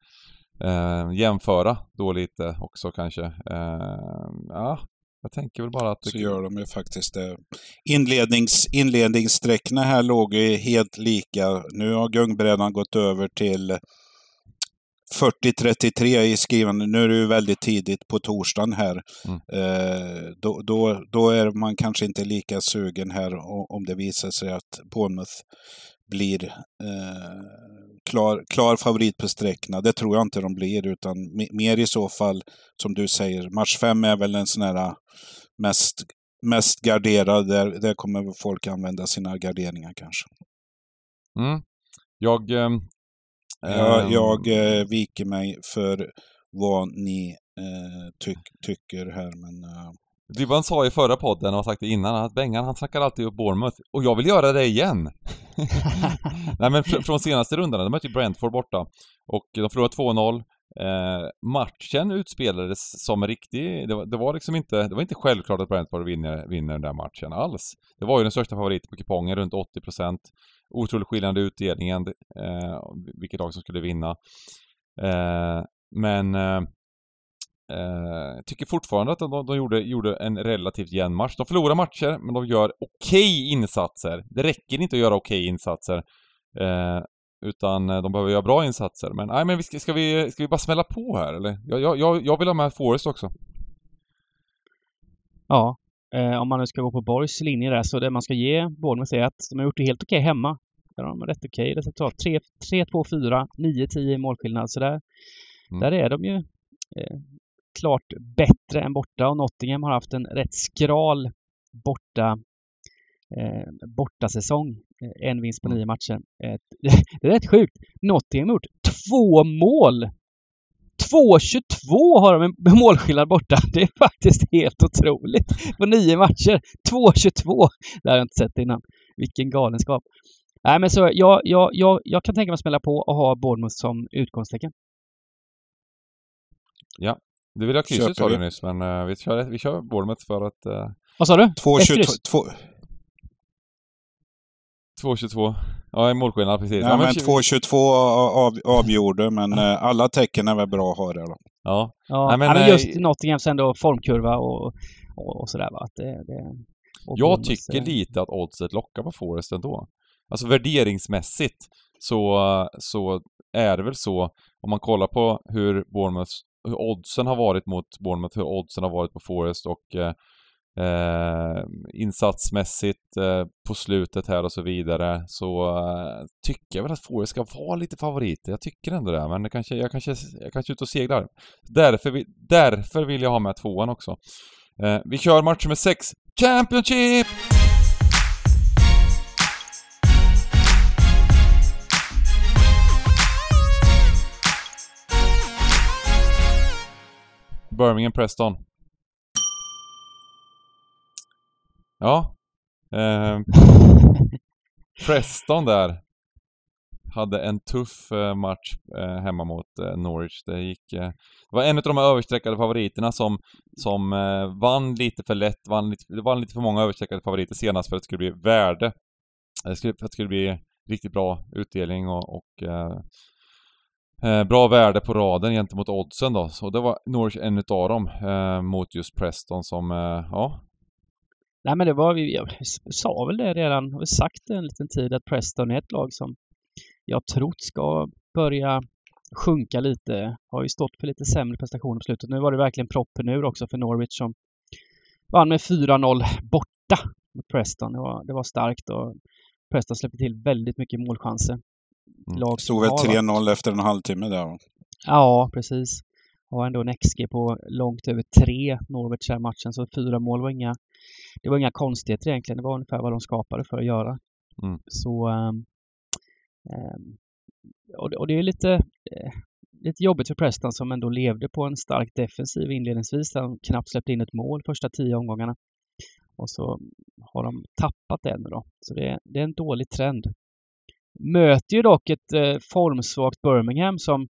eh, jämföra då lite också kanske. Eh, ja, jag tänker väl bara att... Så gör de ju faktiskt det. Inlednings, inledningssträckna här låg ju helt lika. Nu har gungbrädan gått över till 40-33 i skrivande. Nu är det ju väldigt tidigt på torsdagen här. Mm. Eh, då, då, då är man kanske inte lika sugen här om det visar sig att Bournemouth blir eh, klar, klar favorit på sträckorna. Det tror jag inte de blir, utan mer i så fall, som du säger, match fem är väl en sån här äh, mest, mest garderad. Där, där kommer folk använda sina garderingar kanske. Mm. Jag... Eh, jag, jag eh, viker mig för vad ni eh, tyck, tycker här, men eh, Dybban sa i förra podden och har sagt det innan att Bengan han snackar alltid upp Bournemouth och jag vill göra det igen. Nej men fr från senaste rundan, de mötte ju Brentford borta och de förlorade 2-0. Eh, matchen utspelades som riktig, det var, det var, liksom inte, det var inte självklart att Brentford vinner, vinner den där matchen alls. Det var ju den största favoriten på kupongen, runt 80%. Otrolig skillnad i utdelningen, eh, vilket lag som skulle vinna. Eh, men eh, Eh, tycker fortfarande att de, de gjorde, gjorde, en relativt jämn match. De förlorar matcher, men de gör okej okay insatser. Det räcker inte att göra okej okay insatser. Eh, utan eh, de behöver göra bra insatser. Men nej, men ska, ska, vi, ska vi bara smälla på här eller? Jag, jag, jag vill ha med Forrest också. Ja, eh, om man nu ska gå på Borgs linje där så det man ska ge Bournemouth är att de har gjort det helt okej okay hemma. Där har de rätt okej resultat. 3-2-4, 9-10 i målskillnad. Så där, mm. där är de ju eh, klart bättre än borta och Nottingham har haft en rätt skral borta eh, bortasäsong. Eh, en vinst på nio matcher. Det är rätt sjukt. Nottingham har gjort två mål! 2-22 har de en målskillnad borta. Det är faktiskt helt otroligt. På nio matcher. 2-22! Det har jag inte sett innan. Vilken galenskap. Nej men så jag, jag, jag, jag kan tänka mig att smälla på och ha Bournemouth som utgångstecken. Ja, du vill ha krysset sa du nyss, men uh, vi, kör, vi kör Bournemouth för att... Uh... Vad sa du? 2-22. Ja, i målskillnad precis. Ja, ja men, men 2-22 av, avgjorde, men uh, alla tecken är väl bra att ha det då. Ja. Ja, Nej, men, ja, men just Nottinghams ändå formkurva och, och, och sådär va. Att det, det, jag tycker lite att oddset lockar på Forest ändå. Alltså värderingsmässigt så, så är det väl så, om man kollar på hur Bournemouth hur oddsen har varit mot Bournemouth, hur oddsen har varit på Forest och eh, eh, insatsmässigt eh, på slutet här och så vidare så eh, tycker jag väl att Forest ska vara lite favoriter. Jag tycker ändå det, men det kanske, jag, kanske, jag kanske är ute och seglar. Därför, vi, därför vill jag ha med tvåan också. Eh, vi kör match med sex. Championship! Birmingham Preston. Ja. Eh, Preston där hade en tuff eh, match eh, hemma mot eh, Norwich. Det gick... Det var en av de här överstreckade favoriterna som, som vann lite för lätt, vann lite, vann lite för många överstreckade favoriter senast för att det skulle bli värde. Det skulle, för att det skulle bli riktigt bra utdelning och, och bra värde på raden gentemot oddsen då. Så det var Norwich en utav dem mot just Preston som, ja, Nej men det var, jag sa väl det redan, har sagt det en liten tid att Preston är ett lag som jag trott ska börja sjunka lite. Har ju stått för lite sämre prestationer på slutet. Nu var det verkligen proppen ur också för Norwich som vann med 4-0 borta mot Preston. Det var, det var starkt och Preston släppte till väldigt mycket målchanser. Mm. Lag Stod väl 3-0 efter en halvtimme där Ja, precis. Har ändå en XG på långt över tre Norwich här matchen, så fyra mål var inga det var inga konstigheter egentligen. Det var ungefär vad de skapade för att göra. Mm. Så um, um, och, det, och, det är lite, eh, lite jobbigt för Preston som ändå levde på en stark defensiv inledningsvis. De knappt släppte in ett mål första tio omgångarna. Och så har de tappat den då. Så det, det är en dålig trend. Möter ju dock ett eh, formsvagt Birmingham som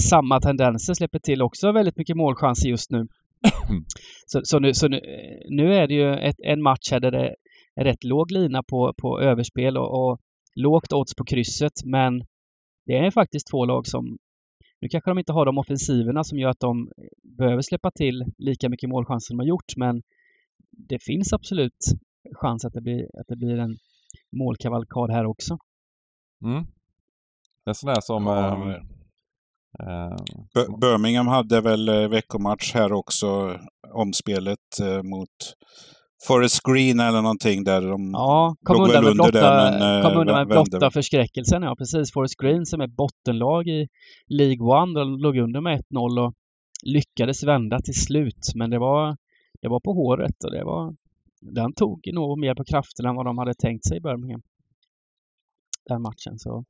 samma tendenser släpper till också väldigt mycket målchanser just nu. så, så, nu, så nu, nu, är det ju ett, en match här där det är rätt låg lina på, på överspel och, och lågt odds på krysset men det är faktiskt två lag som nu kanske de inte har de offensiverna som gör att de behöver släppa till lika mycket målchanser som de har gjort men det finns absolut chans att det blir, att det blir en målkavalkad här också. Mm. En sån där som ja, eh, Uh, Birmingham hade väl uh, veckomatch här också, omspelet uh, mot Forest Green eller någonting där de ja, kom låg undan med blotta, där, men, kom undan med blotta förskräckelsen. Ja, precis. Forest Green som är bottenlag i League One, de låg under med 1-0 och lyckades vända till slut. Men det var, det var på håret och det var, den tog nog mer på krafterna än vad de hade tänkt sig i Birmingham. Den matchen. Så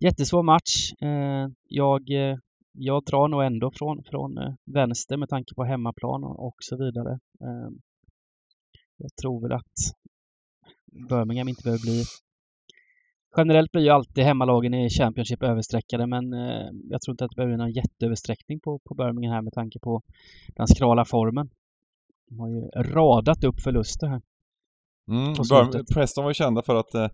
Jättesvår match. Eh, jag, eh, jag drar nog ändå från, från eh, vänster med tanke på hemmaplan och så vidare. Jag tror väl att Birmingham inte behöver bli Generellt blir ju alltid hemmalagen i Championship översträckade men jag tror inte att det behöver bli någon jätteöversträckning på, på Birmingham här med tanke på den skrala formen. De har ju radat upp förluster här. Mm, Preston var ju kända för att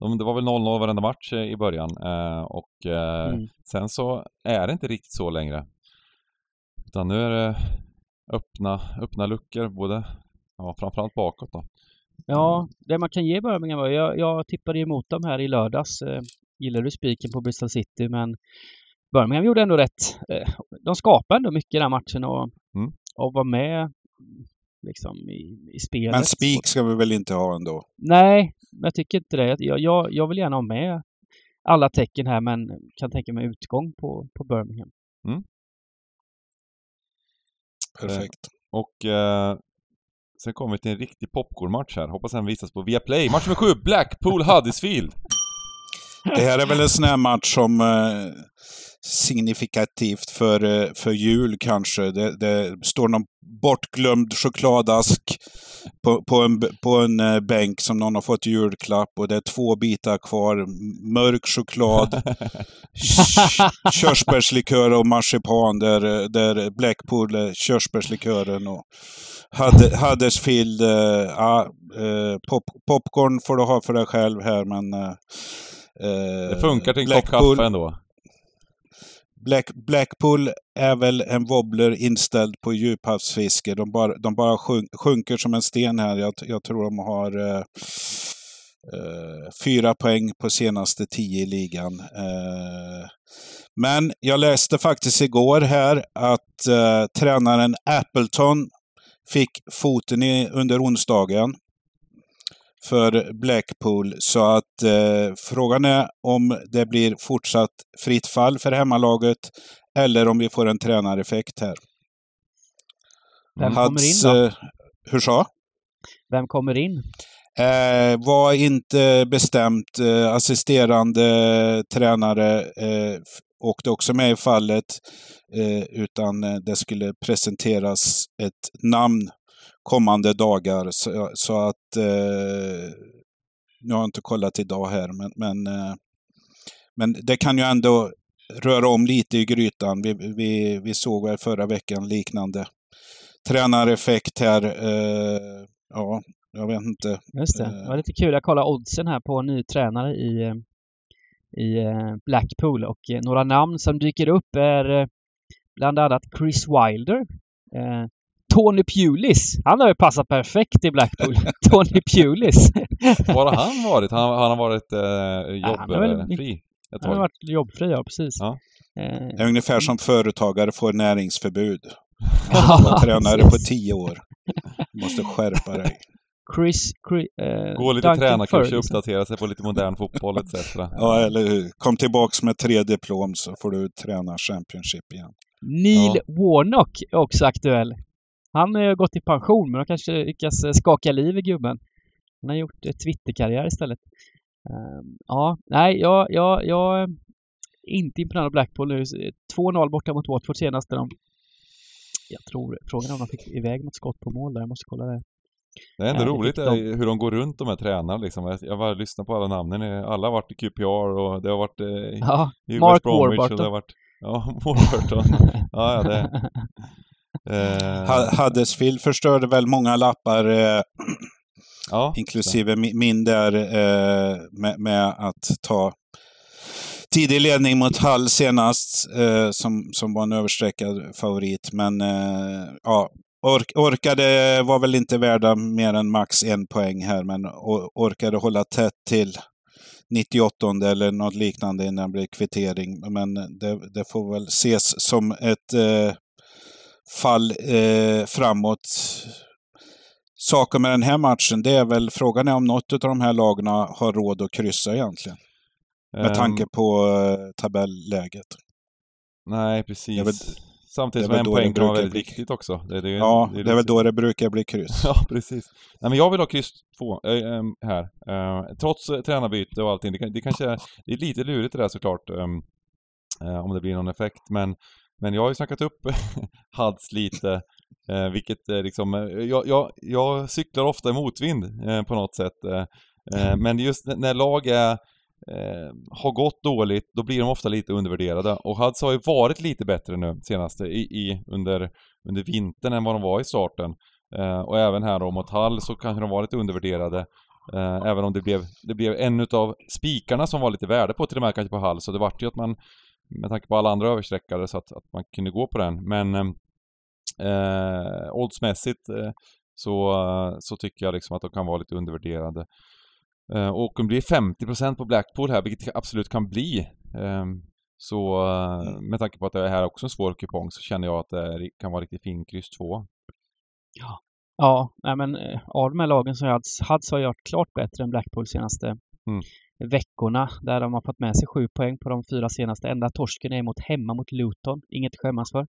det var väl 0-0 varenda match eh, i början eh, och eh, mm. sen så är det inte riktigt så längre. Utan nu är det öppna, öppna luckor både, ja framförallt bakåt då. Ja, det man kan ge Birmingham var, jag, jag tippade emot dem här i lördags. Eh, gillade spiken på Bristol City men Birmingham gjorde ändå rätt. de skapade ändå mycket i den matchen och, mm. och var med liksom i, i spelet. Men spik ska vi väl inte ha ändå? Nej, jag tycker inte det. Jag, jag, jag vill gärna ha med alla tecken här men kan tänka mig utgång på, på Birmingham. Mm. Perfekt. Eh, och eh, sen kommer vi till en riktig popcornmatch här. Hoppas den visas på Viaplay. Match nummer sju, Blackpool Huddersfield. Det här är väl en sån här match som eh, signifikativt för, eh, för jul kanske. Det, det står någon bortglömd chokladask på, på, en, på en eh, bänk som någon har fått i julklapp och det är två bitar kvar. Mörk choklad, körsbärslikör och marsipan där, där Blackpool är körsbärslikören och Huddersfield, äh, äh, pop, popcorn får du ha för dig själv här men... Äh, det funkar till en kopp kaffe ändå. Black, Blackpool är väl en wobbler inställd på djuphavsfiske. De bara, de bara sjunker som en sten här. Jag, jag tror de har... Eh, Eh, fyra poäng på senaste tio i ligan. Eh, men jag läste faktiskt igår här att eh, tränaren Appleton fick foten i, under onsdagen för Blackpool. Så att eh, frågan är om det blir fortsatt fritt fall för hemmalaget eller om vi får en tränareffekt här. Vem kommer in då? Eh, hur sa? Vem kommer in? Eh, var inte bestämt. Eh, assisterande tränare eh, åkte också med i fallet. Eh, utan eh, det skulle presenteras ett namn kommande dagar. Så, så att... Eh, nu har jag inte kollat idag här, men, men, eh, men det kan ju ändå röra om lite i grytan. Vi, vi, vi såg väl förra veckan liknande tränareffekt här. Eh, ja, jag vet inte. Just det. Det var lite kul. Jag kollade oddsen här på en ny tränare i, eh, i eh, Blackpool och eh, några namn som dyker upp är bland annat Chris Wilder. Eh, Tony Pulis. Han har ju passat perfekt i Blackpool. Tony Pulis. Var har han varit? Han, han har varit eh, jobbfri? Han har varit jobbfri, ja precis. Ja. Det är ungefär som företagare får näringsförbud. Ja, var tränare på tio år. Du måste skärpa dig. Chris... Chris eh, Gå lite tränarkurser, uppdatera sig på lite modern fotboll etc. Ja, eller hur. Kom tillbaks med tre diplom så får du träna Championship igen. Neil ja. Warnock är också aktuell. Han har gått i pension, men han kanske lyckas eh, skaka liv i gubben. Han har gjort Twitterkarriär istället. Um, ja, nej, jag, jag, jag är inte imponerad av Blackpool nu. 2-0 borta mot Watford senaste. De, jag tror, frågan är om de fick iväg något skott på mål där. Jag måste kolla det. Det är ändå ja, roligt de... hur de går runt de här tränarna liksom. Jag har lyssnat på alla namnen. Alla har varit i QPR och det har varit eh, ja, Mark Bromwich Warburton. och det har varit Ja, Warburton. ja, ja, det. Eh... Huddersfield förstörde väl många lappar, eh, ja, inklusive det. min där, eh, med, med, att ta tidig ledning mot Hall senast, eh, som, som var en överstreckad favorit. Men eh, ja, Ork, orkade, var väl inte värda mer än max en poäng här, men orkade hålla tätt till 98 eller något liknande innan det blev kvittering. Men det, det får väl ses som ett eh, fall eh, framåt. Saken med den här matchen, det är väl frågan är om något av de här lagen har råd att kryssa egentligen. Med tanke på eh, tabelläget. Nej, precis. Samtidigt som en poäng kan vara väldigt bli... viktigt också. Det, det, ja, det är, det är väl då det brukar bli kryss. ja, precis. Nej, men jag vill ha kryss två äh, här. Äh, trots äh, tränarbyte och allting. Det, det kanske är, det är lite lurigt det där såklart. Äh, om det blir någon effekt. Men, men jag har ju snackat upp Hads lite. eh, vilket eh, liksom, eh, jag, jag, jag cyklar ofta i motvind eh, på något sätt. Eh, men just när lag är eh, har gått dåligt, då blir de ofta lite undervärderade. Och Hads har ju varit lite bättre nu senaste i, i, under, under vintern än vad de var i starten. Eh, och även här då mot Hall så kanske de var lite undervärderade. Eh, även om det blev, det blev en utav spikarna som var lite värde på till och med kanske på Hall. Så det vart ju att man, med tanke på alla andra översträckare, så att, att man kunde gå på den. Men eh, oddsmässigt eh, så, så tycker jag liksom att de kan vara lite undervärderade. Eh, och om det blir 50% på Blackpool här, vilket absolut kan bli, ehm, så eh, med tanke på att det här är också en svår kupong så känner jag att det kan vara riktigt fin kryss 2. Ja, ja nej men eh, av de här lagen som Hads, Hads har gjort klart bättre än Blackpool senaste mm. Veckorna där de har fått med sig sju poäng på de fyra senaste. Enda torsken är mot hemma mot Luton, inget att skämmas för.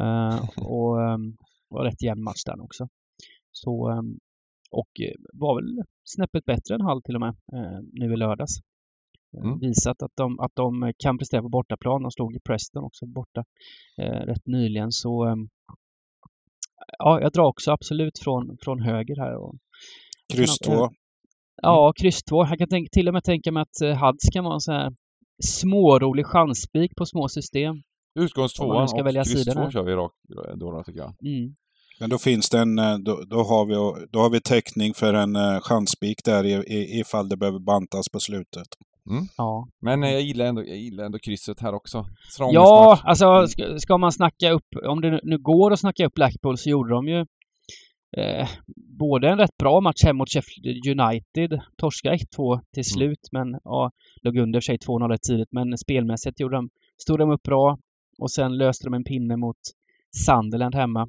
Uh, och um, var rätt jämn match där också. Så um, och eh, var väl snäppet bättre än Hall till och med eh, nu i lördags. Mm. Visat att de, att de kan prestera på bortaplan. De slog i Preston också borta eh, rätt nyligen. Så eh, ja, jag drar också absolut från, från höger här. Och, kryss 2. Eh, ja, kryss 2. Jag kan tänka, till och med tänka mig att Hads kan vara en sån här smårolig chansspik på små system. Utgångstvåan och kryss 2 kör vi rakt då, då tycker jag. Mm. Men då finns det en, eh, då, då, har, vi, då har vi täckning för en uh, chansspik där i, i, ifall det behöver bantas på slutet. Mm. Ja. Men jag gillar, ändå, jag gillar ändå krysset här också. ja, alltså ska, ska, man snacka upp, om det nu går att snacka upp Blackpool så gjorde de ju eh, både en rätt bra match hem mot Sheffield United, torska 1-2 till slut, men ja, låg under sig 2-0 tidigt, men spelmässigt gjorde de, stod de upp bra och sen löste de en pinne mot Sunderland hemma.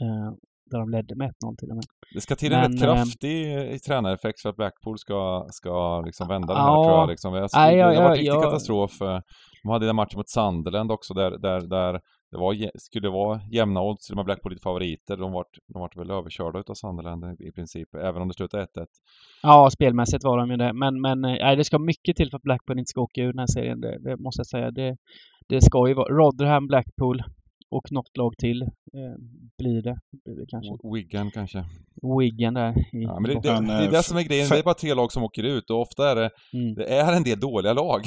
Eh, där de ledde med 1-0 till och med. Det ska till en Men, rätt eh, kraftig eh, tränareffekt för att Blackpool ska, ska liksom vända det här Ja. tror jag. Liksom. Jag det har varit riktig katastrof. eh. De hade den matchen mot Sunderland också där, där, där det var, skulle vara jämna odds, till och med Blackpool lite favoriter. De vart, de vart väl överkörda utav Sunderland i, princip, även om det slutade 1-1. Ja, spelmässigt var de ju det. Men, men eh, nej, det ska mycket till för att Blackpool inte ska åka ur den här serien. Det, det måste jag säga. Det, det ska ju vara Rotherham, Blackpool och något lag till eh, blir det. Blir det kanske. Wigan kanske. Wigan där. I, Ja, men det, det, det är eh, det som är grejen, det är bara tre lag som åker ut och ofta är det, Mm. det är en del dåliga lag.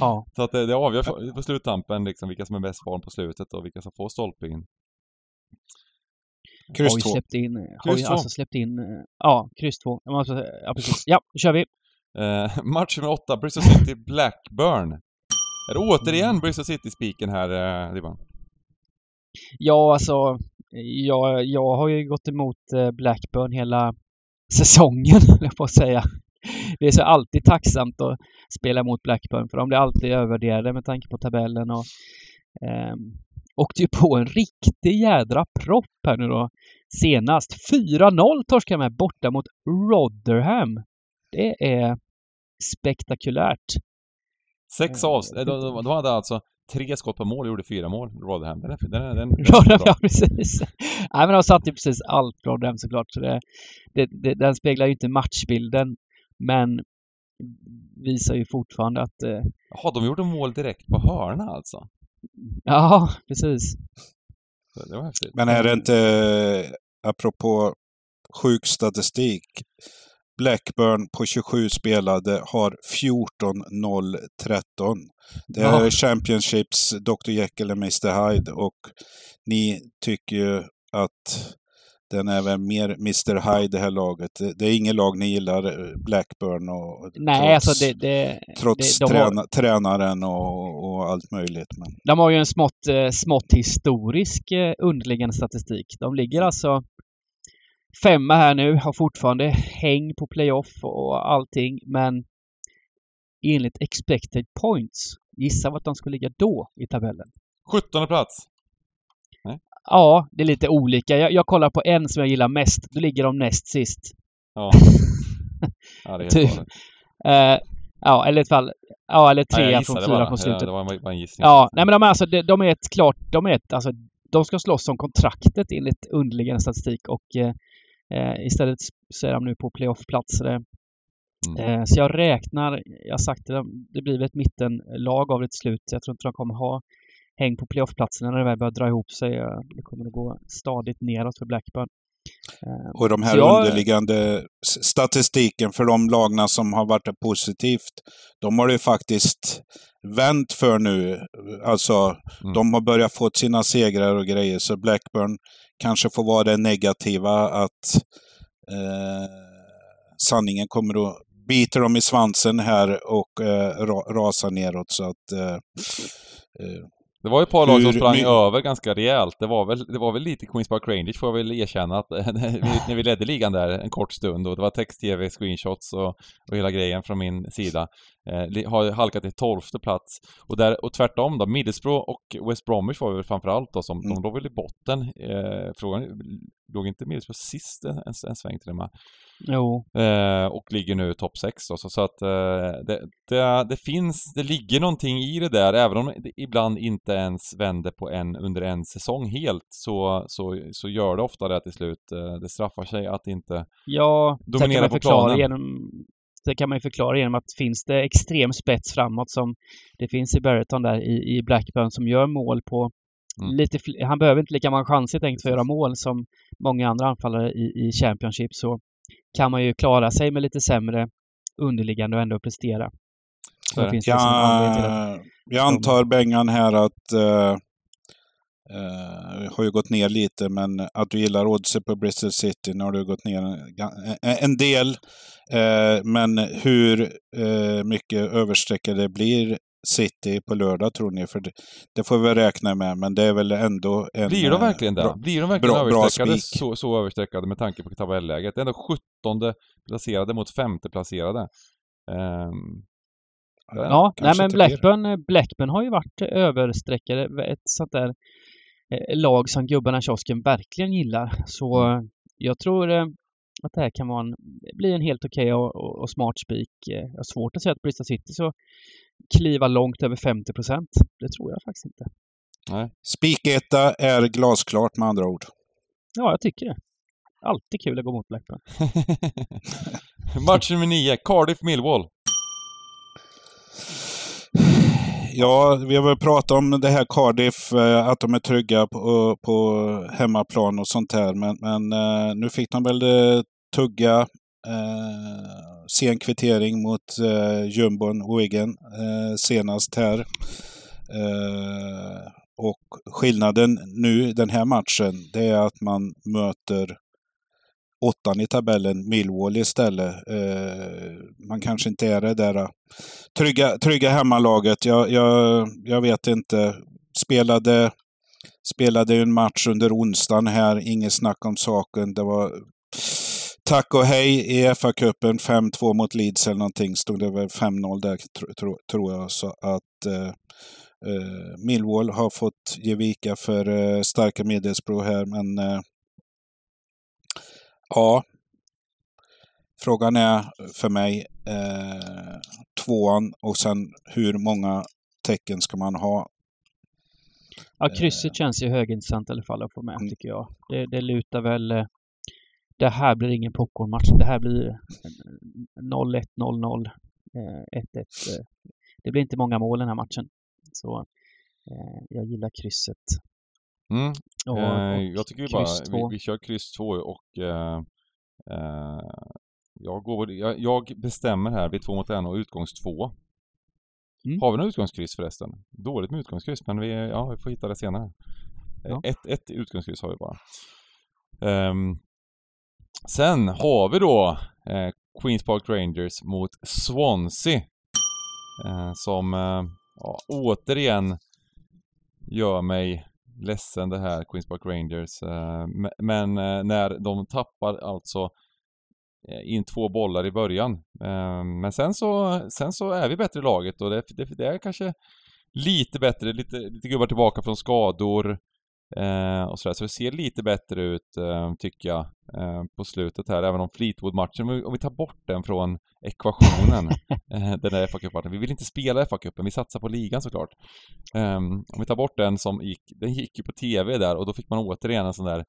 Ja, Så att det, det avgör på- sluttampen liksom vilka som är bäst form på slutet och vilka som får stolpe in. Kryss har ju 2. släppt in, har Kryss ju två. alltså släppt in, eh, ja, kryss två. Måste, ja, precis. Ja, då kör vi. Eh, match nummer åtta, Bristol City Blackburn. Är det återigen Bristol City-spiken här, eh, Dibban? Ja, alltså, jag, jag har ju gått emot eh, Blackburn hela säsongen, jag på att säga. Det är så alltid tacksamt att spela mot Blackburn för de blir alltid övervärderade med tanke på tabellen och eh, åkte ju på en riktig jädra propp här nu då. Senast 4-0 torskade med borta mot Rotherham. Det är spektakulärt. Sex avs... eh, De, de, de hade alltså tre skott på mål och gjorde fyra mål, Rotherham. Den är, den är, den, den Rotherham, ja precis. Nej men de satte ju precis allt Rotherham såklart. Så det, det, det, den speglar ju inte matchbilden. Men visar ju fortfarande att eh, Jaha, de gjorde mål direkt på hörna alltså? ja, precis. Det, det var häftigt. Men är det inte, eh, apropå sjuk statistik, Blackburn på 27 spelade har 14-0-13. Det är Ja. Championships Dr Jekyll och Mr Hyde och ni tycker ju att den är väl mer Mr Hyde det här laget. Det, är inget lag ni gillar, eh, Blackburn och Nej, trots, alltså det... det trots det, de, har, träna, tränaren och, och allt möjligt. Men de har ju en smått, eh, smått historisk eh, underliggande statistik. De ligger alltså femma här nu, har fortfarande häng på playoff och allting, men enligt expected points, gissa vart de skulle ligga då i tabellen? 17 plats. Ja, det är lite olika. Jag, jag kollar på en som jag gillar mest. Då ligger de näst sist. Ja. ja, det är helt Typ. Eh, ja, eller i alla fall... Ja, eller Nej, trea gissade från fyra bara. på slutet. Ja, det var bara en gissning. Ja, nej men de är alltså, de, de är ett klart, de är ett, alltså, de ska slåss om kontraktet enligt underliggande statistik och eh, eh, istället så är de nu på playoff-plats. Eh, Mm. eh, så jag räknar, jag har sagt det, det blir väl ett mittenlag av det till slut. Jag tror inte de kommer ha häng på playoff-platserna när det väl börjar dra ihop sig. Eh, Det kommer att gå stadigt neråt för Blackburn. Och de här jag- underliggande statistiken för de lagna som har varit positivt, de har det ju faktiskt vänt för nu. Alltså, Mm. de har börjat få sina segrar och grejer, så Blackburn kanske får vara det negativa att eh, sanningen kommer att bita dem i svansen här och eh, ra, rasa neråt. Så att eh, eh, Det var ju ett par lag som sprang my- över ganska rejält. Det var väl, det var väl lite Queens Park Rangers får jag väl erkänna att när vi- ledde ligan där en kort stund och det var text-tv, screenshots och, och hela grejen från min sida. Eh, har halkat till tolfte plats. Och, där, och tvärtom då, Middlesbrough och West Bromwich var väl framförallt då som, Mm. de låg väl i botten. Eh, frågan låg inte Middlesbrough sist en, en, sväng till och med? jo, Eh, och ligger nu topp 6 då, så, så att eh, det, det, det finns, det ligger någonting i det där, även om det ibland inte ens vänder på en, under en säsong helt, så, så, så gör det ofta det till slut. Eh, det straffar sig att inte... Ja, Dominera på planen. genom det kan man ju förklara genom att finns det extrem spets framåt som det finns i Berreton där i, i Blackburn som gör mål på Mm. lite Han behöver inte lika många chanser tänkt för att göra mål som många andra anfallare i, i Championship så kan man ju klara sig med lite sämre underliggande och ändå prestera. Så är Så det. finns det som anledning till att jag, jag antar Bengan här att eh, eh, har ju gått ner lite, men att du gillar oddset på Bristol City. Nu har du gått ner en, en- del. Eh, men hur eh, mycket översträckare det blir City på lördag tror ni? För det, det får vi väl räkna med, men det är väl ändå en... Blir de eh, verkligen det? bra- Blir de verkligen bra- bra överstreckade, spik. så, så överstreckade med tanke på tabelläget? Ändå 17 placerade mot femte placerade. Ehm, Ja, nej men inte blir. Blackburn, Blackburn har ju varit överstreckade. Ett sånt där eh, lag som gubbarna i kiosken verkligen gillar. Så Mm. eh, jag tror eh, att det här kan vara en, bli en helt okej och, och, och smart spik. Eh, Jag har svårt att säga att Bristol City så kliva långt över 50 procent. Det tror jag faktiskt inte. Spiketta är glasklart med andra ord. Ja, jag tycker det. Alltid kul att gå mot Blackburn. Match nummer 9, Cardiff-Millwall. Ja, vi har väl pratat om det här Cardiff, eh, att de är trygga på, på hemmaplan och sånt här. Men, men eh, nu fick de väl eh, tugga eh, sen kvittering mot eh, jumbon Wigan eh, senast här. Eh, och skillnaden nu den här matchen, det är att man möter åttan i tabellen, Millwall istället. Eh, man kanske inte är det där eh, trygga, trygga hemmalaget. Jag, jag, jag vet inte. Spelade, spelade en match under onsdagen här, inget snack om saken. Det var tack och hej i FA-cupen, 5-2 mot Leeds eller någonting. Stod det väl 5-0 där, tro, tro, tror jag. Så att eh, eh, Millwall har fått ge vika för eh, starka medelsbro här, men eh, ja. Frågan är för mig eh, tvåan och sen hur många tecken ska man ha? Ja, krysset känns ju högintressant i alla fall att få med, Mm. tycker jag. Det, det lutar väl... eh, Det här blir ingen popcornmatch. Det här blir eh, 0-1, 0-0, eh, 1-1. eh. Det blir inte många mål den här matchen. Så eh, jag gillar krysset. Mm. Och, Eh, och jag tycker vi bara, vi, vi kör kryss 2 och eh, eh, jag, går, jag, jag bestämmer här vid två mot en och utgångs två. Mm. Har vi något utgångskryss förresten? Dåligt med utgångskryss men vi, ja, vi får hitta det senare. Eh, Ja. Ett, ett utgångskryss har vi bara. Ehm, sen har vi då eh, Queens Park Rangers mot Swansea. Eh, som eh, ja, återigen gör mig ledsen det här, Queens Park Rangers. Eh, men eh, när de tappar alltså eh, in två bollar i början. Men sen så, sen så är vi bättre i laget och det, det, det är kanske lite bättre, lite, lite gubbar tillbaka från skador eh, och sådär. Så det ser lite bättre ut, eh, tycker jag, eh, på slutet här. Även om Fleetwood-matchen, om vi- om vi tar bort den från ekvationen, eh, den där FA-cupmatchen. Vi vill inte spela FA-cupen, vi satsar på ligan såklart. Ehm, om vi tar bort den som gick, den gick ju på TV där och då fick man återigen en sån där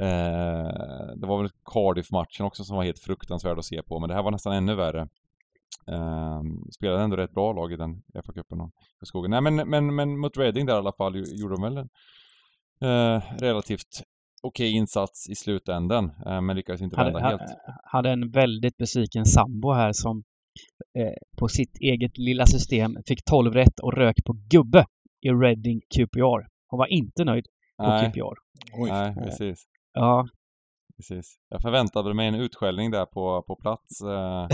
eh, Det var väl Cardiff-matchen också som var helt fruktansvärd att se på, men det här var nästan ännu värre. Um, spelade ändå rätt bra lag i den FA-cupen. Nej men, men, men mot Reading där i alla fall gjorde de väl en relativt okej insats i slutändan, eh, men lyckades inte hade, vända helt. hade en väldigt besviken sambo här som eh, på sitt eget lilla system fick 12 rätt och rök på gubbe i Reading QPR. Hon var inte nöjd på Nej, QPR. Oj. nej, precis. Ja, Precis. Jag förväntade mig en utskällning där på, på plats eh,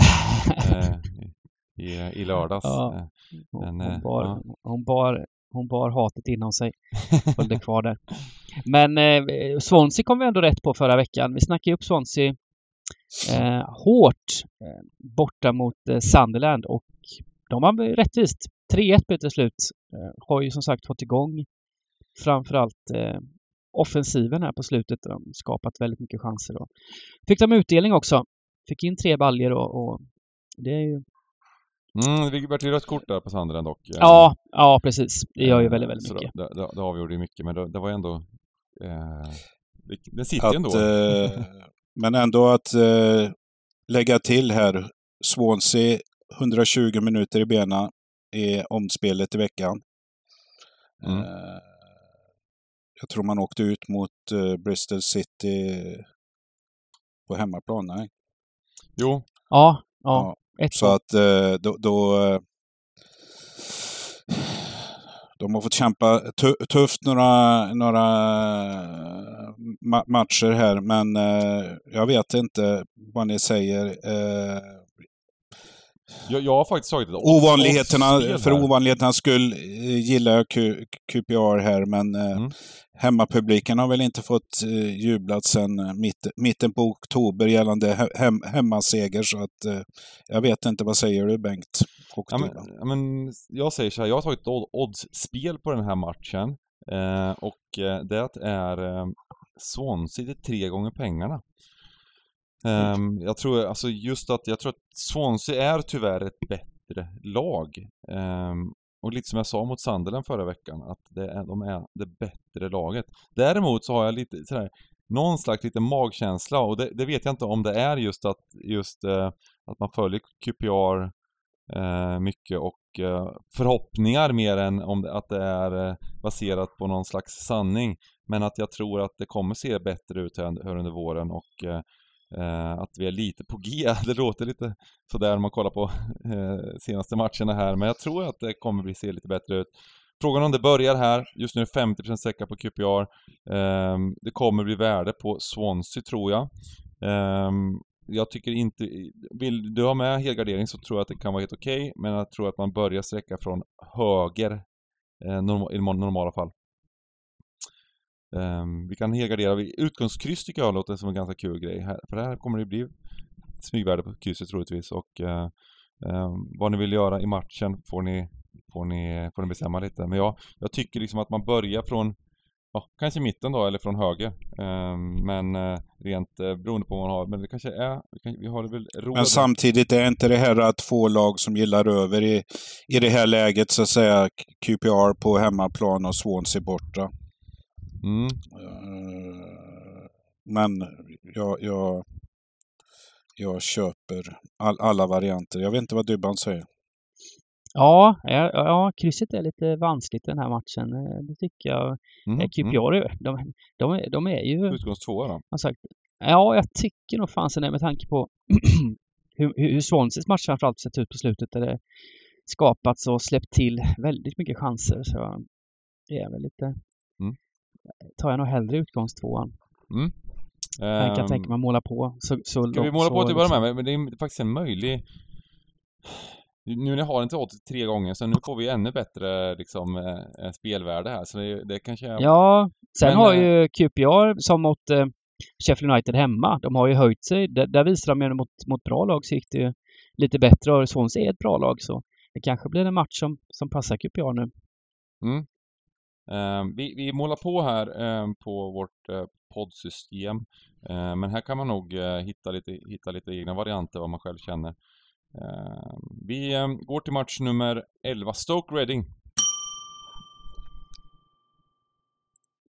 eh, i, i lördags. Ja. Eh, hon, Men, eh, hon, bar, ja. hon, bar, hon bar hatet inom sig. Höll det kvar där. Men eh, Swansea kom vi ändå rätt på förra veckan. Vi snackade ju upp Swansea eh, hårt eh, borta mot eh, Sunderland och de har rättvist 3-1 blev det till slut. Eh, har ju som sagt fått igång framförallt eh, offensiven här på slutet. De har skapat väldigt mycket chanser. Då. Fick de utdelning också. Fick in tre baljer och, och det är ju... Mm, det vart ju rött kort där på Sandren dock. eh, Ja, ja precis. Det gör ju väldigt, väldigt så mycket. Det, det, det avgjorde ju mycket, men det, det var ändå... Eh, det, sitter ju ändå. Eh, men ändå att eh, lägga till här, Swansea 120 minuter i bena i omspelet i veckan. Mm. Eh, jag tror man åkte ut mot eh, Bristol City på hemmaplan. Nej. Jo, Ja, ja. Ett Så att eh, då, då eh, de har fått kämpa tu- tufft några, några ma- matcher här, men eh, jag vet inte vad ni säger. Eh, Jag, jag har faktiskt tagit ett Ovanligheterna, för ovanligheternas skull eh, gillar jag Q, QPR här, men eh, Mm. hemmapubliken har väl inte fått eh, jublat sedan eh, mitt, mitten på oktober gällande he, hem, hemmaseger, så att eh, jag vet inte, vad säger du Bengt? Ja, men, ja, men jag säger så här, jag har tagit ett odd- oddsspel på den här matchen. Eh, och eh, det är eh, Swansea till tre gånger pengarna. Um, jag tror alltså just att, jag tror att Swansea är tyvärr ett bättre lag. Um, och lite som jag sa mot Sunderland förra veckan, att det är, de är det bättre laget. Däremot så har jag lite sådär, någon slags lite magkänsla och det, det vet jag inte om det är just att, just uh, att man följer QPR uh, eh, mycket och uh, förhoppningar mer än om det, att det är baserat på någon slags sanning. Men att jag tror att det kommer se bättre ut här, här under våren och Eh, att vi är lite på G. Det låter lite sådär om man kollar på eh, senaste matcherna här, men jag tror att det kommer bli, se lite bättre ut. Frågan om det börjar här, just nu är det 50% säkra på QPR. Ehm, det kommer bli värde på Swansea tror jag. Ehm, jag tycker inte, vill du ha med helgardering så tror jag att det kan vara helt okej, men jag tror att man börjar sträcka från höger eh, i normala fall. Um, vi kan helgardera, utgångskryss tycker jag låter som en ganska kul grej här, för här kommer det bli smygvärde på krysset troligtvis och uh, um, vad ni vill göra i matchen får ni, får ni, får ni bestämma lite. Men jag, jag tycker liksom att man börjar från, ja, kanske mitten då eller från höger. Um, men uh, rent uh, beroende på vad man har, men det kanske är, vi, kan, vi har det väl råd. Men samtidigt är inte det här att två lag som gillar över i, i det här läget, så att säga, QPR på hemmaplan och Swansea borta. Mm. Eh, Men jag, jag, jag köper all, alla varianter. Jag vet inte vad Dybban säger. Ja, ja, ja, krysset är lite vanskligt den här matchen. eh, Det tycker jag. Mm. Mm. Mm. QPR, är- de, de, är- de är ju... Utgångstvåa då. Som sagt, ja, jag tycker nog fanns det med tanke på hur, hur hur Swanseas match framförallt sett ut på slutet. Där det skapats och släppt till väldigt mycket chanser. Så det är väl lite... Tar jag nog hellre utgångstvåan. Mm. Jag kan Ehm, tänka mig att måla på. Så, så Ska vi måla på till att börja liksom- med, men det är faktiskt en möjlig... Nu när jag har den odds tre gånger, så nu får vi ännu bättre liksom, eh, eh, spelvärde här, så det, det kanske är... Ja, sen Men, har eh, ju QPR som mot eh, Sheffield United hemma, de har ju höjt sig. Där, där visar de ju mot, mot bra lag så gick det ju lite bättre och Swansea är ett bra lag så det kanske blir en match som, som passar QPR nu. Mm. Ehm, vi, vi målar på här ehm, på vårt eh, poddsystem. Ehm, men här kan man nog eh, hitta, lite, hitta lite egna varianter vad man själv känner. Vi går till match nummer 11, Stoke Reading.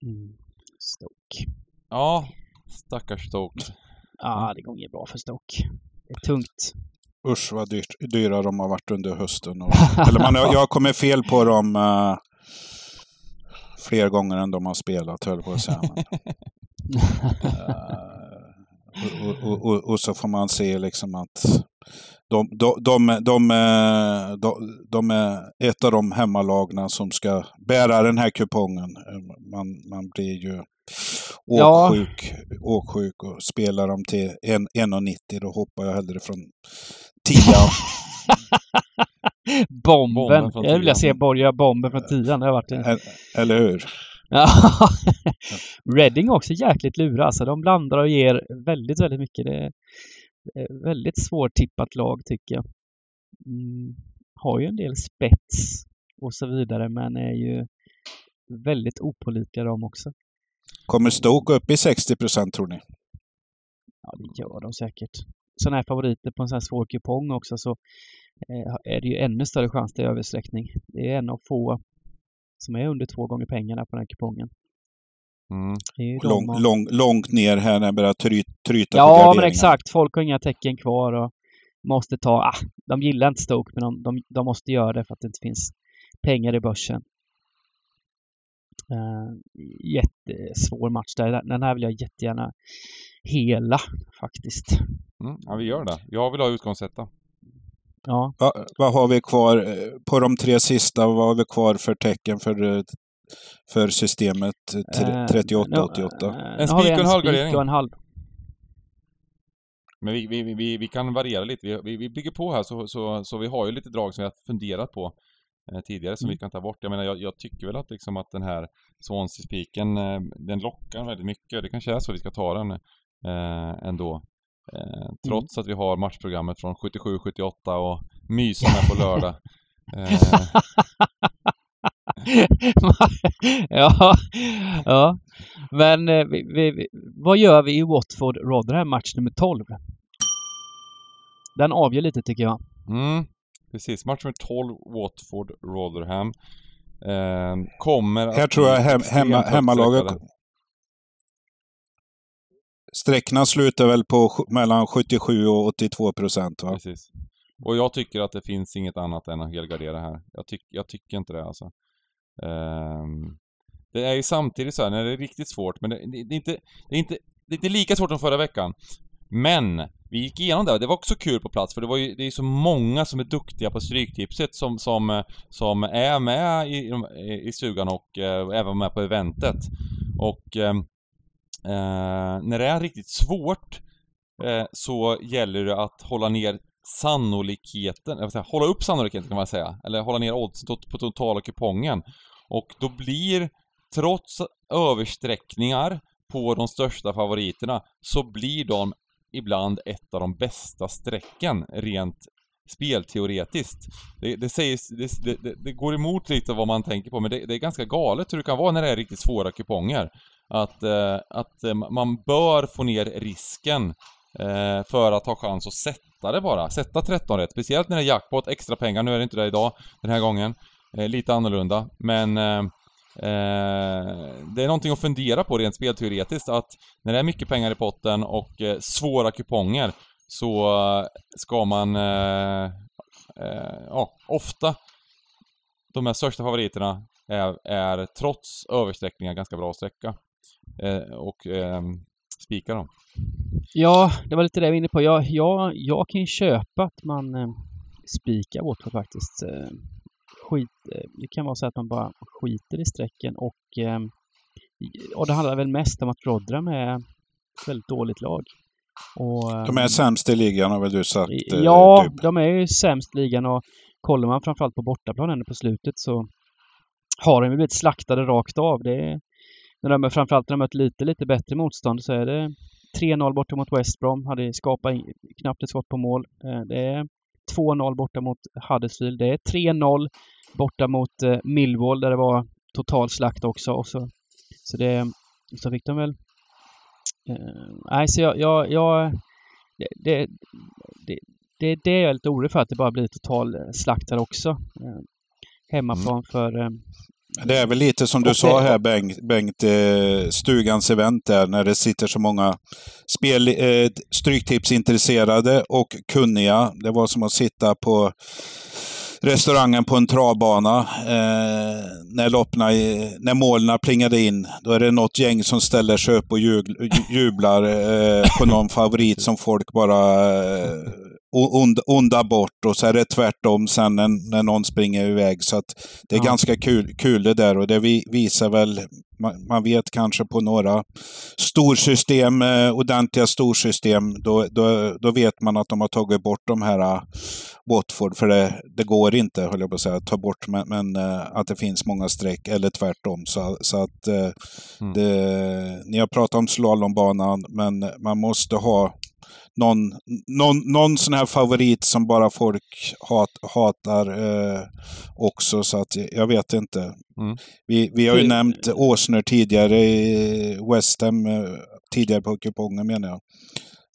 Mm. Stoke. Ja, stackars Stoke. Ja, det går inget bra för Stoke. Det är tungt. Usch vad dyrt, dyra de har varit under hösten. Och, eller man, jag kommit fel på dem uh, fler gånger än de har spelat, höll på att säga. Eh, och, och, och, och så får man se liksom att de, de, de, de, de, är ett av de hemmalagna som ska bära den här kupongen. Man, man blir ju Ja. åksjuk, åksjuk och spelar dem till en- 1,90 då hoppar jag hellre från 10. Bomben! Bomben från jag vill tian. se Borg bomben från tian. Det har varit en... El- Eller hur? Reading också jäkligt lura. Alltså, de blandar och ger väldigt, väldigt mycket. Det är ett väldigt svårtippat lag tycker jag. Mm. Har ju en del spets och så vidare men är ju väldigt opålitliga de också. Kommer Stoke upp i 60 procent tror ni? Ja, det gör de säkert. Sådana här favoriter på en sån här svår kupong också så eh, är det ju ännu större chans till översträckning. Det är en av få som är under två gånger pengarna på den här kupongen. Mm. Lång, lång, långt ner här när det börjar try, tryta Ja, men exakt. Folk har inga tecken kvar och måste ta... Ah, de gillar inte Stoke, men de, de, de måste göra det för att det inte finns pengar i börsen. Uh, jättesvår match där. Den här vill jag jättegärna hela faktiskt. Mm. Ja, vi gör det. Jag vill ha utgångsetta. Ja, Va, vad har vi kvar eh, på de tre sista? Vad har vi kvar för tecken för, eh, för systemet eh, 38-88? nu- eh, En spik och en spik halvgardering. och en halv. Men vi, vi, vi, vi kan variera lite. Vi, vi, vi bygger på här så, så, så vi har ju lite drag som vi har funderat på eh, tidigare som Mm. vi kan ta bort. Jag menar, jag, jag tycker väl att liksom att den här Swansea-spiken, eh, den lockar väldigt mycket. Det kanske är så vi ska ta den eh, ändå. Eh, trots att vi har matchprogrammet från 77-78 och mysa med på lördag. Eh, ja, ja. Men eh, vi, vi, vad gör vi i Watford Rotherham match nummer 12? Den avgör lite tycker jag. Mm, precis. Match nummer 12, Watford, Rotherham. Eh, kommer att Här tror jag hem, hemma, hemmalaget... Sträckorna slutar väl på mellan 77 och 82 procent va? Precis. Och jag tycker att det finns inget annat än att helgardera här. Jag, tyck, jag tycker inte det alltså. Um, det är ju samtidigt så här, när det är riktigt svårt, men det, det, det, är inte, det, är inte, det är inte lika svårt som förra veckan. Men vi gick igenom det och det var också kul på plats för det var ju, det är så många som är duktiga på Stryktipset som, som, som är med i, i, i stugan och eh, även med på eventet. Och ehm, eh, när det är riktigt svårt eh, så gäller det att hålla ner sannolikheten, jag säga, hålla upp sannolikheten kan man säga, eller hålla ner oddsen på totala kupongen. Och då blir, trots översträckningar på de största favoriterna, så blir de ibland ett av de bästa strecken rent spelteoretiskt. Det, det, sägs, det, det- det, går emot lite vad man tänker på, men det, det är ganska galet hur det kan vara när det är riktigt svåra kuponger. Att, eh, att eh, man bör få ner risken eh, för att ha chans att sätta det bara. Sätta 13 rätt. Speciellt när det är jackpot, extra pengar. Nu är det inte det idag, den här gången. Eh, lite annorlunda. Men eh, eh, det är någonting att fundera på rent spelteoretiskt. Att när det är mycket pengar i potten och eh, svåra kuponger så eh, ska man eh, eh, ja, ofta de här största favoriterna är, är trots översträckningar ganska bra att sträcka. Eh, och eh, spika dem. Ja, det var lite det jag var inne på. Jag, jag, jag kan ju köpa att man eh, spikar Watford faktiskt. Eh, skit, eh, det kan vara så att man bara skiter i strecken och, eh, och det handlar väl mest om att Rotherham är ett väldigt dåligt lag. Och, De är sämst i ligan har väl du sagt? eh, Ja, typ. de är ju sämst i ligan och kollar man framförallt på bortaplan på slutet så har de ju blivit slaktade rakt av. Det är, när de, framförallt när de mött lite, lite bättre motstånd så är det 3-0 borta mot West Brom, hade skapat knappt ett skott på mål. Eh, Det är 2-0 borta mot Huddersfield. Det är 3-0 borta mot eh, Millwall där det var total slakt också. Och så, så, det, så fick de väl... Eh, nej, så jag... jag, jag det, det, det, det, är jag lite orolig för att det bara blir total slakt här också. Hemmaplan för... Det är väl lite som du sa här Bengt, Bengt eh, stugans event där, när det sitter så många spel, eh, stryktipsintresserade och kunniga. Det var som att sitta på restaurangen på en travbana. Eh, när, loppna, när målen plingade in, då är det något gäng som ställer sig upp och jubl, jublar eh, på någon favorit som folk bara eh, ond, onda bort och så är det tvärtom sen när, när någon springer iväg. Så att det är Ja. ganska kul, kul det där och det vi, visar väl, man, man vet kanske på några storsystem, eh, ordentliga storsystem, då, då, då vet man att de har tagit bort de här eh, Watford, för det, det går inte, höll jag på att säga, att ta bort, men, men eh, att det finns många streck, eller tvärtom. Så, så att eh, Mm. det, ni har pratat om slalombanan, men man måste ha någon, någon, någon sån här favorit som bara folk hat, hatar eh, också. Så att jag vet inte. Mm. Vi, vi har ju Det- nämnt Åsner tidigare i West Ham, eh, tidigare på kupongen menar jag.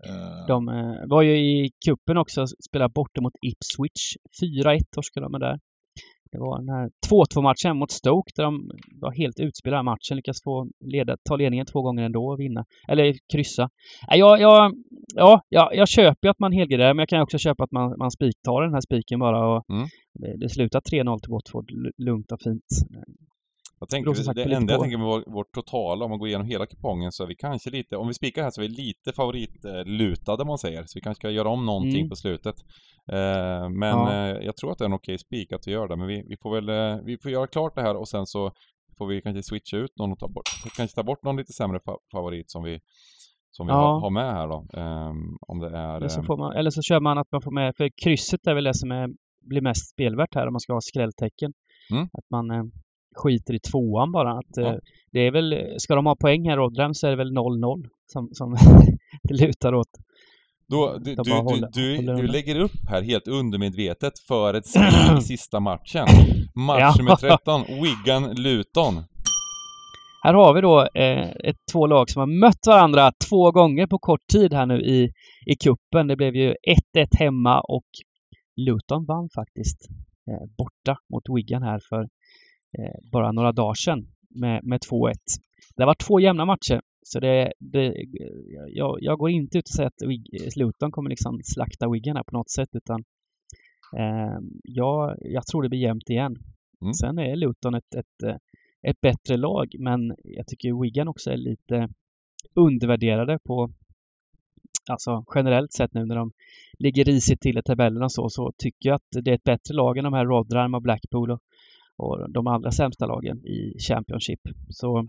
Eh, de eh, var ju i kuppen också, spelade borta mot Ipswich. 4-1 torskade de där. Det var den här 2-2 matchen mot Stoke där de var helt utspelade matchen, lyckas få leda, ta ledningen två gånger ändå och vinna. Eller kryssa. Jag, jag, ja, jag, jag köper att man helgarderar, men jag kan också köpa att man, man spiktar den här spiken bara och Mm. det, det slutar 3-0 till Watford, lugnt och fint. Jag tänker, det lite enda jag på. tänker med vår, vårt totala, om man går igenom hela kupongen, så är vi kanske lite, om vi spikar här så är vi lite favoritlutade man säger. Så vi kanske ska göra om någonting Mm. på slutet. Eh, men Ja. eh, jag tror att det är en okej spik att vi gör det. Men vi, vi får väl, eh, vi får göra klart det här och sen så får vi kanske switcha ut någon och ta bort, kanske ta bort någon lite sämre fa favorit som vi, som vi Ja. har, har med här då. Ehm, om det är... Eller så, får man, eller så kör man att man får med, för krysset är väl det som är, blir mest spelvärt här om man ska ha skrälltecken. Mm. Att man eh, skiter i tvåan bara. Att, eh, Ja. det är väl, ska de ha poäng här Rodram så är det väl 0-0 som, som det lutar åt. Då, du, du, håller- du, håller du lägger upp här helt undermedvetet för ett i sista matchen. Match Ja. nummer 13, Wigan-Luton. Här har vi då eh, ett, två lag som har mött varandra två gånger på kort tid här nu i, i kuppen. Det blev ju 1-1 hemma och Luton vann faktiskt eh, borta mot Wigan här för eh, bara några dagar sedan med, med 2-1. Det var två jämna matcher. Så det, det, jag, jag går inte ut och säger att Wig- Luton kommer liksom slakta Wigan här på något sätt utan eh, jag, jag tror det blir jämnt igen. Mm. Sen är Luton ett, ett, eh, ett bättre lag men jag tycker Wigan också är lite undervärderade på Alltså generellt sett nu när de ligger risigt till i tabellen och så, så tycker jag att det är ett bättre lag än de här Rotherham och Blackpool och, och de allra sämsta lagen i Championship. Så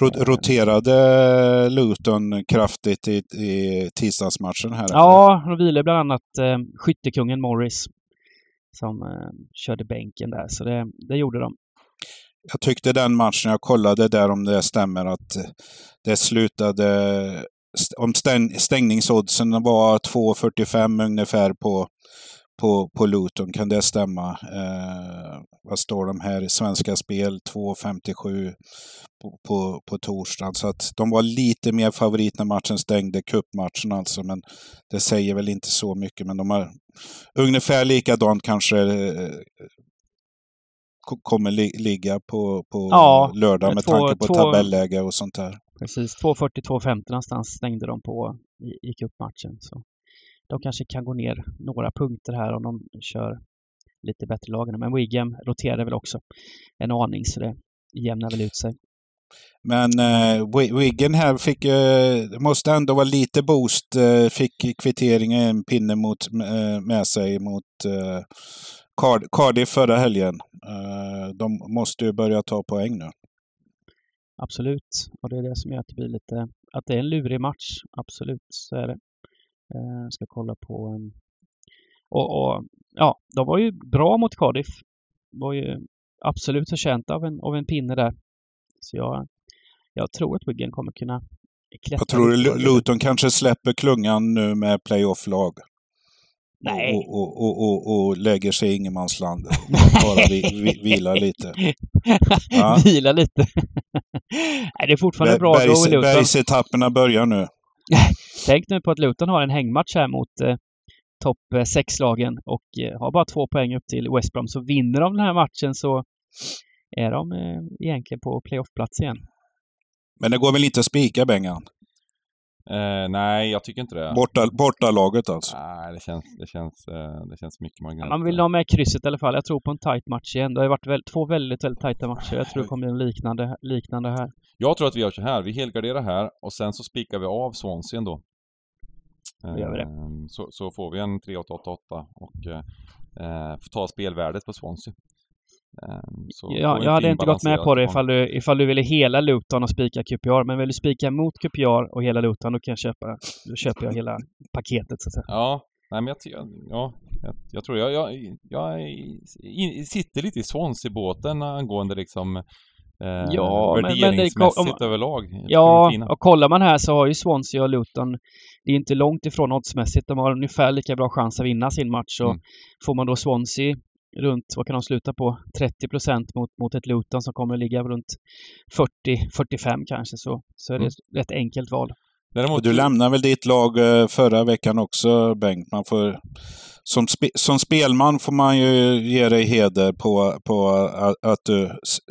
Ro- Roterade Luton kraftigt i, i tisdagsmatchen här? ja, de vilar bland annat eh, skyttekungen Morris som eh, körde bänken där, så det, det gjorde de. Jag tyckte den matchen, jag kollade där om det stämmer, att det slutade... Om stäng, stängningsoddsen var 2,45 ungefär på, på, på Luton, kan det stämma? Eh, vad står de här i Svenska Spel? 2,57 på, på, på torsdagen. Så att de var lite mer favorit när matchen stängde, cupmatchen alltså. Men det säger väl inte så mycket. Men de har ungefär likadant kanske eh, ko- kommer li ligga på, på Ja, lördag med två- tanke på två- tabelläge och sånt där. Precis, 2.40-2.50 någonstans stängde de på i, i cupmatchen. Så de kanske kan gå ner några punkter här om de kör lite bättre lagen. Men Wigan roterade väl också en aning så det jämnar väl ut sig. Men eh, Wi- Wigan här fick, eh, måste ändå vara lite boost. Eh, fick kvitteringen en pinne mot, eh, med sig mot eh, Card- Cardiff förra helgen. Eh, de måste ju börja ta poäng nu. Absolut. Och det är det som gör att det blir lite, att det är en lurig match. Absolut, så är det. Eh, ska kolla på en... Och, och ja, de var ju bra mot Cardiff. Var ju absolut förtjänta av en, av en pinne där. Så jag, jag tror att Wigan kommer kunna klättra Jag tror högre. Luton kanske släpper klungan nu med playoff-lag. Nej. Och, och, och, och, och lägger sig i ingenmansland. Bara vi, vi, vilar lite. Ja. Vila lite. Nej, det är fortfarande Ber- bra bergs-. Bergsetapperna börjar nu. Tänk nu på att Luton har en hängmatch här mot eh, topp eh, 6-lagen och eh, har bara två poäng upp till West Brom. Så vinner de den här matchen så är de eh, egentligen på playoff-plats igen. Men det går väl inte att spika Bengan? Eh, nej, jag tycker inte det. Borta, bortalaget alltså. Nej, det känns, det känns, eh, det känns mycket marginellt. Man vill ha med krysset i alla fall. Jag tror på en tight match igen. Det har ju varit väl, två väldigt, väldigt tajta matcher. Jag tror det kommer bli en liknande, liknande här. Jag tror att vi gör så här. Vi helgarderar här och sen så spikar vi av Swansea då. Då gör vi det. Ehm, Så, så får vi en 3-8-8-8 och eh, eh, får ta spelvärdet på Swansea. Ehm, så vi Jag, hade inte gått med på det ifall du, ifall du ville hela Luton och spika QPR. Men vill du spika mot QPR och hela Luton, då kan jag köpa, då köper jag hela paketet så att säga. Ja, nej men jag, ja, jag, jag tror jag, jag, jag i, sitter lite i Swansea-båten angående liksom eh, Ja, men- men det- värderingsmässigt om- överlag. Ja, och kollar man här så har ju Swansea och Luton, det är inte långt ifrån oddsmässigt. De har ungefär lika bra chans att vinna sin match. Och Mm. får man då Swansea runt, vad kan de sluta på, 30 procent mot, mot ett Luton som kommer att ligga runt 40-45 kanske, så, så är det Mm. ett rätt enkelt val. Däremot, du lämnade väl ditt lag eh, förra veckan också, Bengt? Man får, som, spe, som spelman får man ju ge dig heder på, på att, att du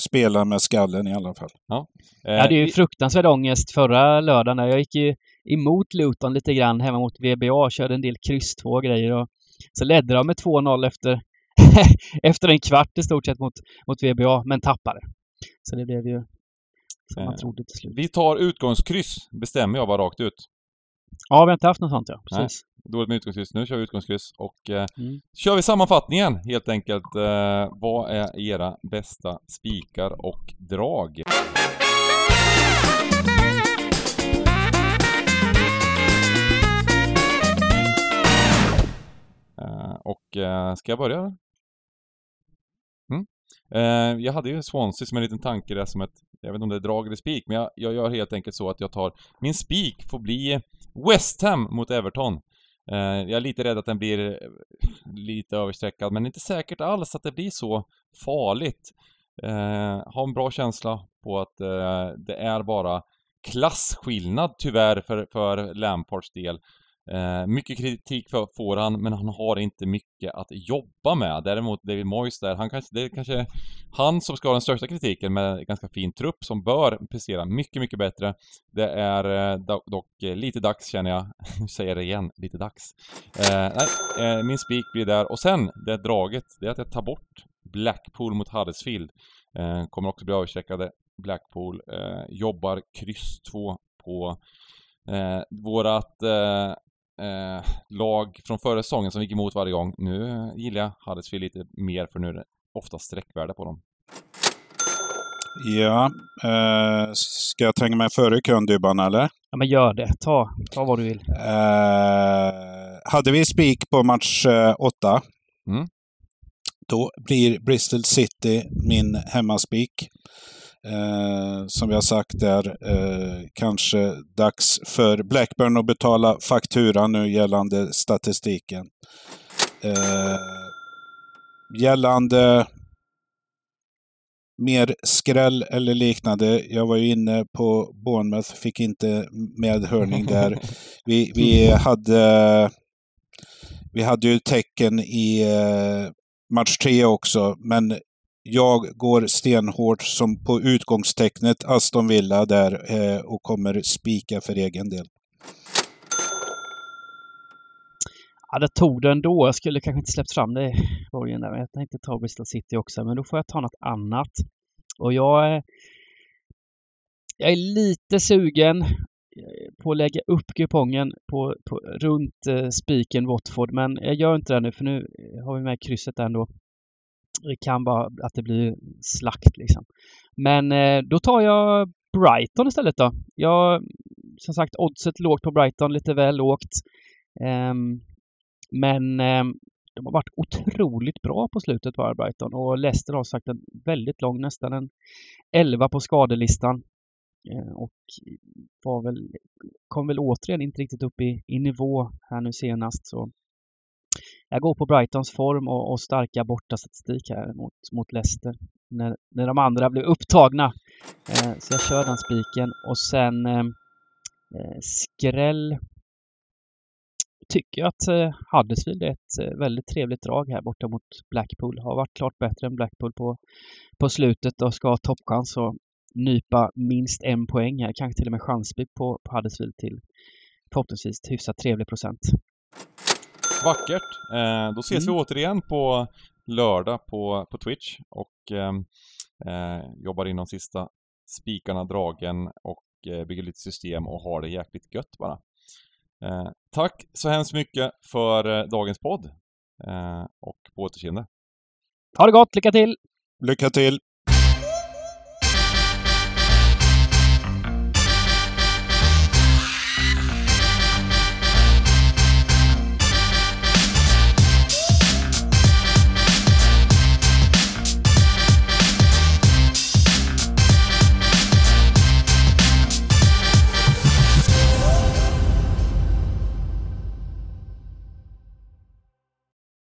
spelar med skallen i alla fall. eh, Jag hade ju vi- fruktansvärd ångest förra lördagen. Jag gick ju emot Luton lite grann hemma mot VBA, körde en del kryss 2 och grejer. Och så ledde de med 2-0 efter, efter en kvart i stort sett mot, mot VBA, men tappade. Så det blev ju som man eh, trodde till slut. Vi tar utgångskryss, bestämmer jag bara rakt ut. Ja, vi har inte haft något sånt ja, precis. Nej, dåligt med utgångskryss. Nu kör vi utgångskryss och eh, mm. kör vi sammanfattningen helt enkelt. Eh, vad är era bästa spikar och drag? Eh, och eh, ska jag börja? Eh, jag hade ju Swansea som en liten tanke där som ett, jag vet inte om det är drag eller spik, men jag, jag gör helt enkelt så att jag tar, min spik får bli West Ham mot Everton. Eh, jag är lite rädd att den blir eh, lite överstreckad, men inte säkert alls att det blir så farligt. Eh, har en bra känsla på att eh, det är bara klasskillnad tyvärr för, för Lampards del. Eh, mycket kritik för, får han, men han har inte mycket att jobba med. Däremot David Moyes där, han kanske, det är kanske han som ska ha den största kritiken med ganska fin trupp som bör prestera mycket, mycket bättre. Det är eh, dock, dock lite dags känner jag. Nu säger jag det igen, lite dags. Eh, nej, eh, min spik blir där. Och sen, det draget, det är att jag tar bort Blackpool mot Huddersfield. Eh, kommer också bli överstreckade. Blackpool eh, jobbar kryss 2 på eh, vårat eh, eh, lag från förra säsongen som gick emot varje gång. Nu eh, gillar jag Huddersfield lite mer för nu är det ofta sträckvärde på dem. Ja, eh, ska jag tränga mig före kön Dybban eller? Ja, men gör det. Ta, ta vad du vill. Eh, hade vi spik på match eh, åtta, Mm. då blir Bristol City min hemmaspik. Eh, som har sagt är eh, kanske dags för Blackburn att betala fakturan nu gällande statistiken. Eh, gällande mer skräll eller liknande. Jag var ju inne på Bournemouth, fick inte medhörning där. Vi, vi, hade, vi hade ju tecken i eh, match tre också, men jag går stenhårt som på utgångstecknet Aston Villa där eh, och kommer spika för egen del. Ja, det tog det ändå. Jag skulle kanske inte släppt fram det i borgen där. men Jag tänkte ta Bristol City också, men då får jag ta något annat. Och jag är, jag är lite sugen eh, på att lägga upp kupongen på, på, runt eh, spiken Watford, men jag gör inte det nu för nu har vi med krysset ändå. Det kan bara att det blir slakt liksom. Men eh, då tar jag Brighton istället då. Jag, som sagt, oddset lågt på Brighton, lite väl lågt. Um, ehm, men um, de har varit otroligt bra på slutet bara Brighton och Leicester har sagt en väldigt lång, nästan en 11 på skadelistan. Uh, och var väl, kom väl återigen inte riktigt upp i, i nivå här nu senast. Så jag går på Brightons form och, och starka borta statistik här mot, mot Leicester. När, när de andra blev upptagna. Eh, så jag kör den spiken och sen eh, eh, skräll tycker jag att eh, Huddersfield är ett eh, väldigt trevligt drag här borta mot Blackpool. Har varit klart bättre än Blackpool på, på slutet och ska ha toppchans och nypa minst en poäng här. Kanske till och med chansspik på, på Huddersfield till förhoppningsvis hyfsat trevlig procent. Vackert! Eh, då ses Mm. vi återigen på lördag på, på Twitch och eh, eh, jobbar in de sista spikarna, dragen och eh, bygger lite system och har det jäkligt gött bara. Eh, tack så hemskt mycket för eh, dagens podd eh, och på återseende. Ha det gott, lycka till! Lycka till!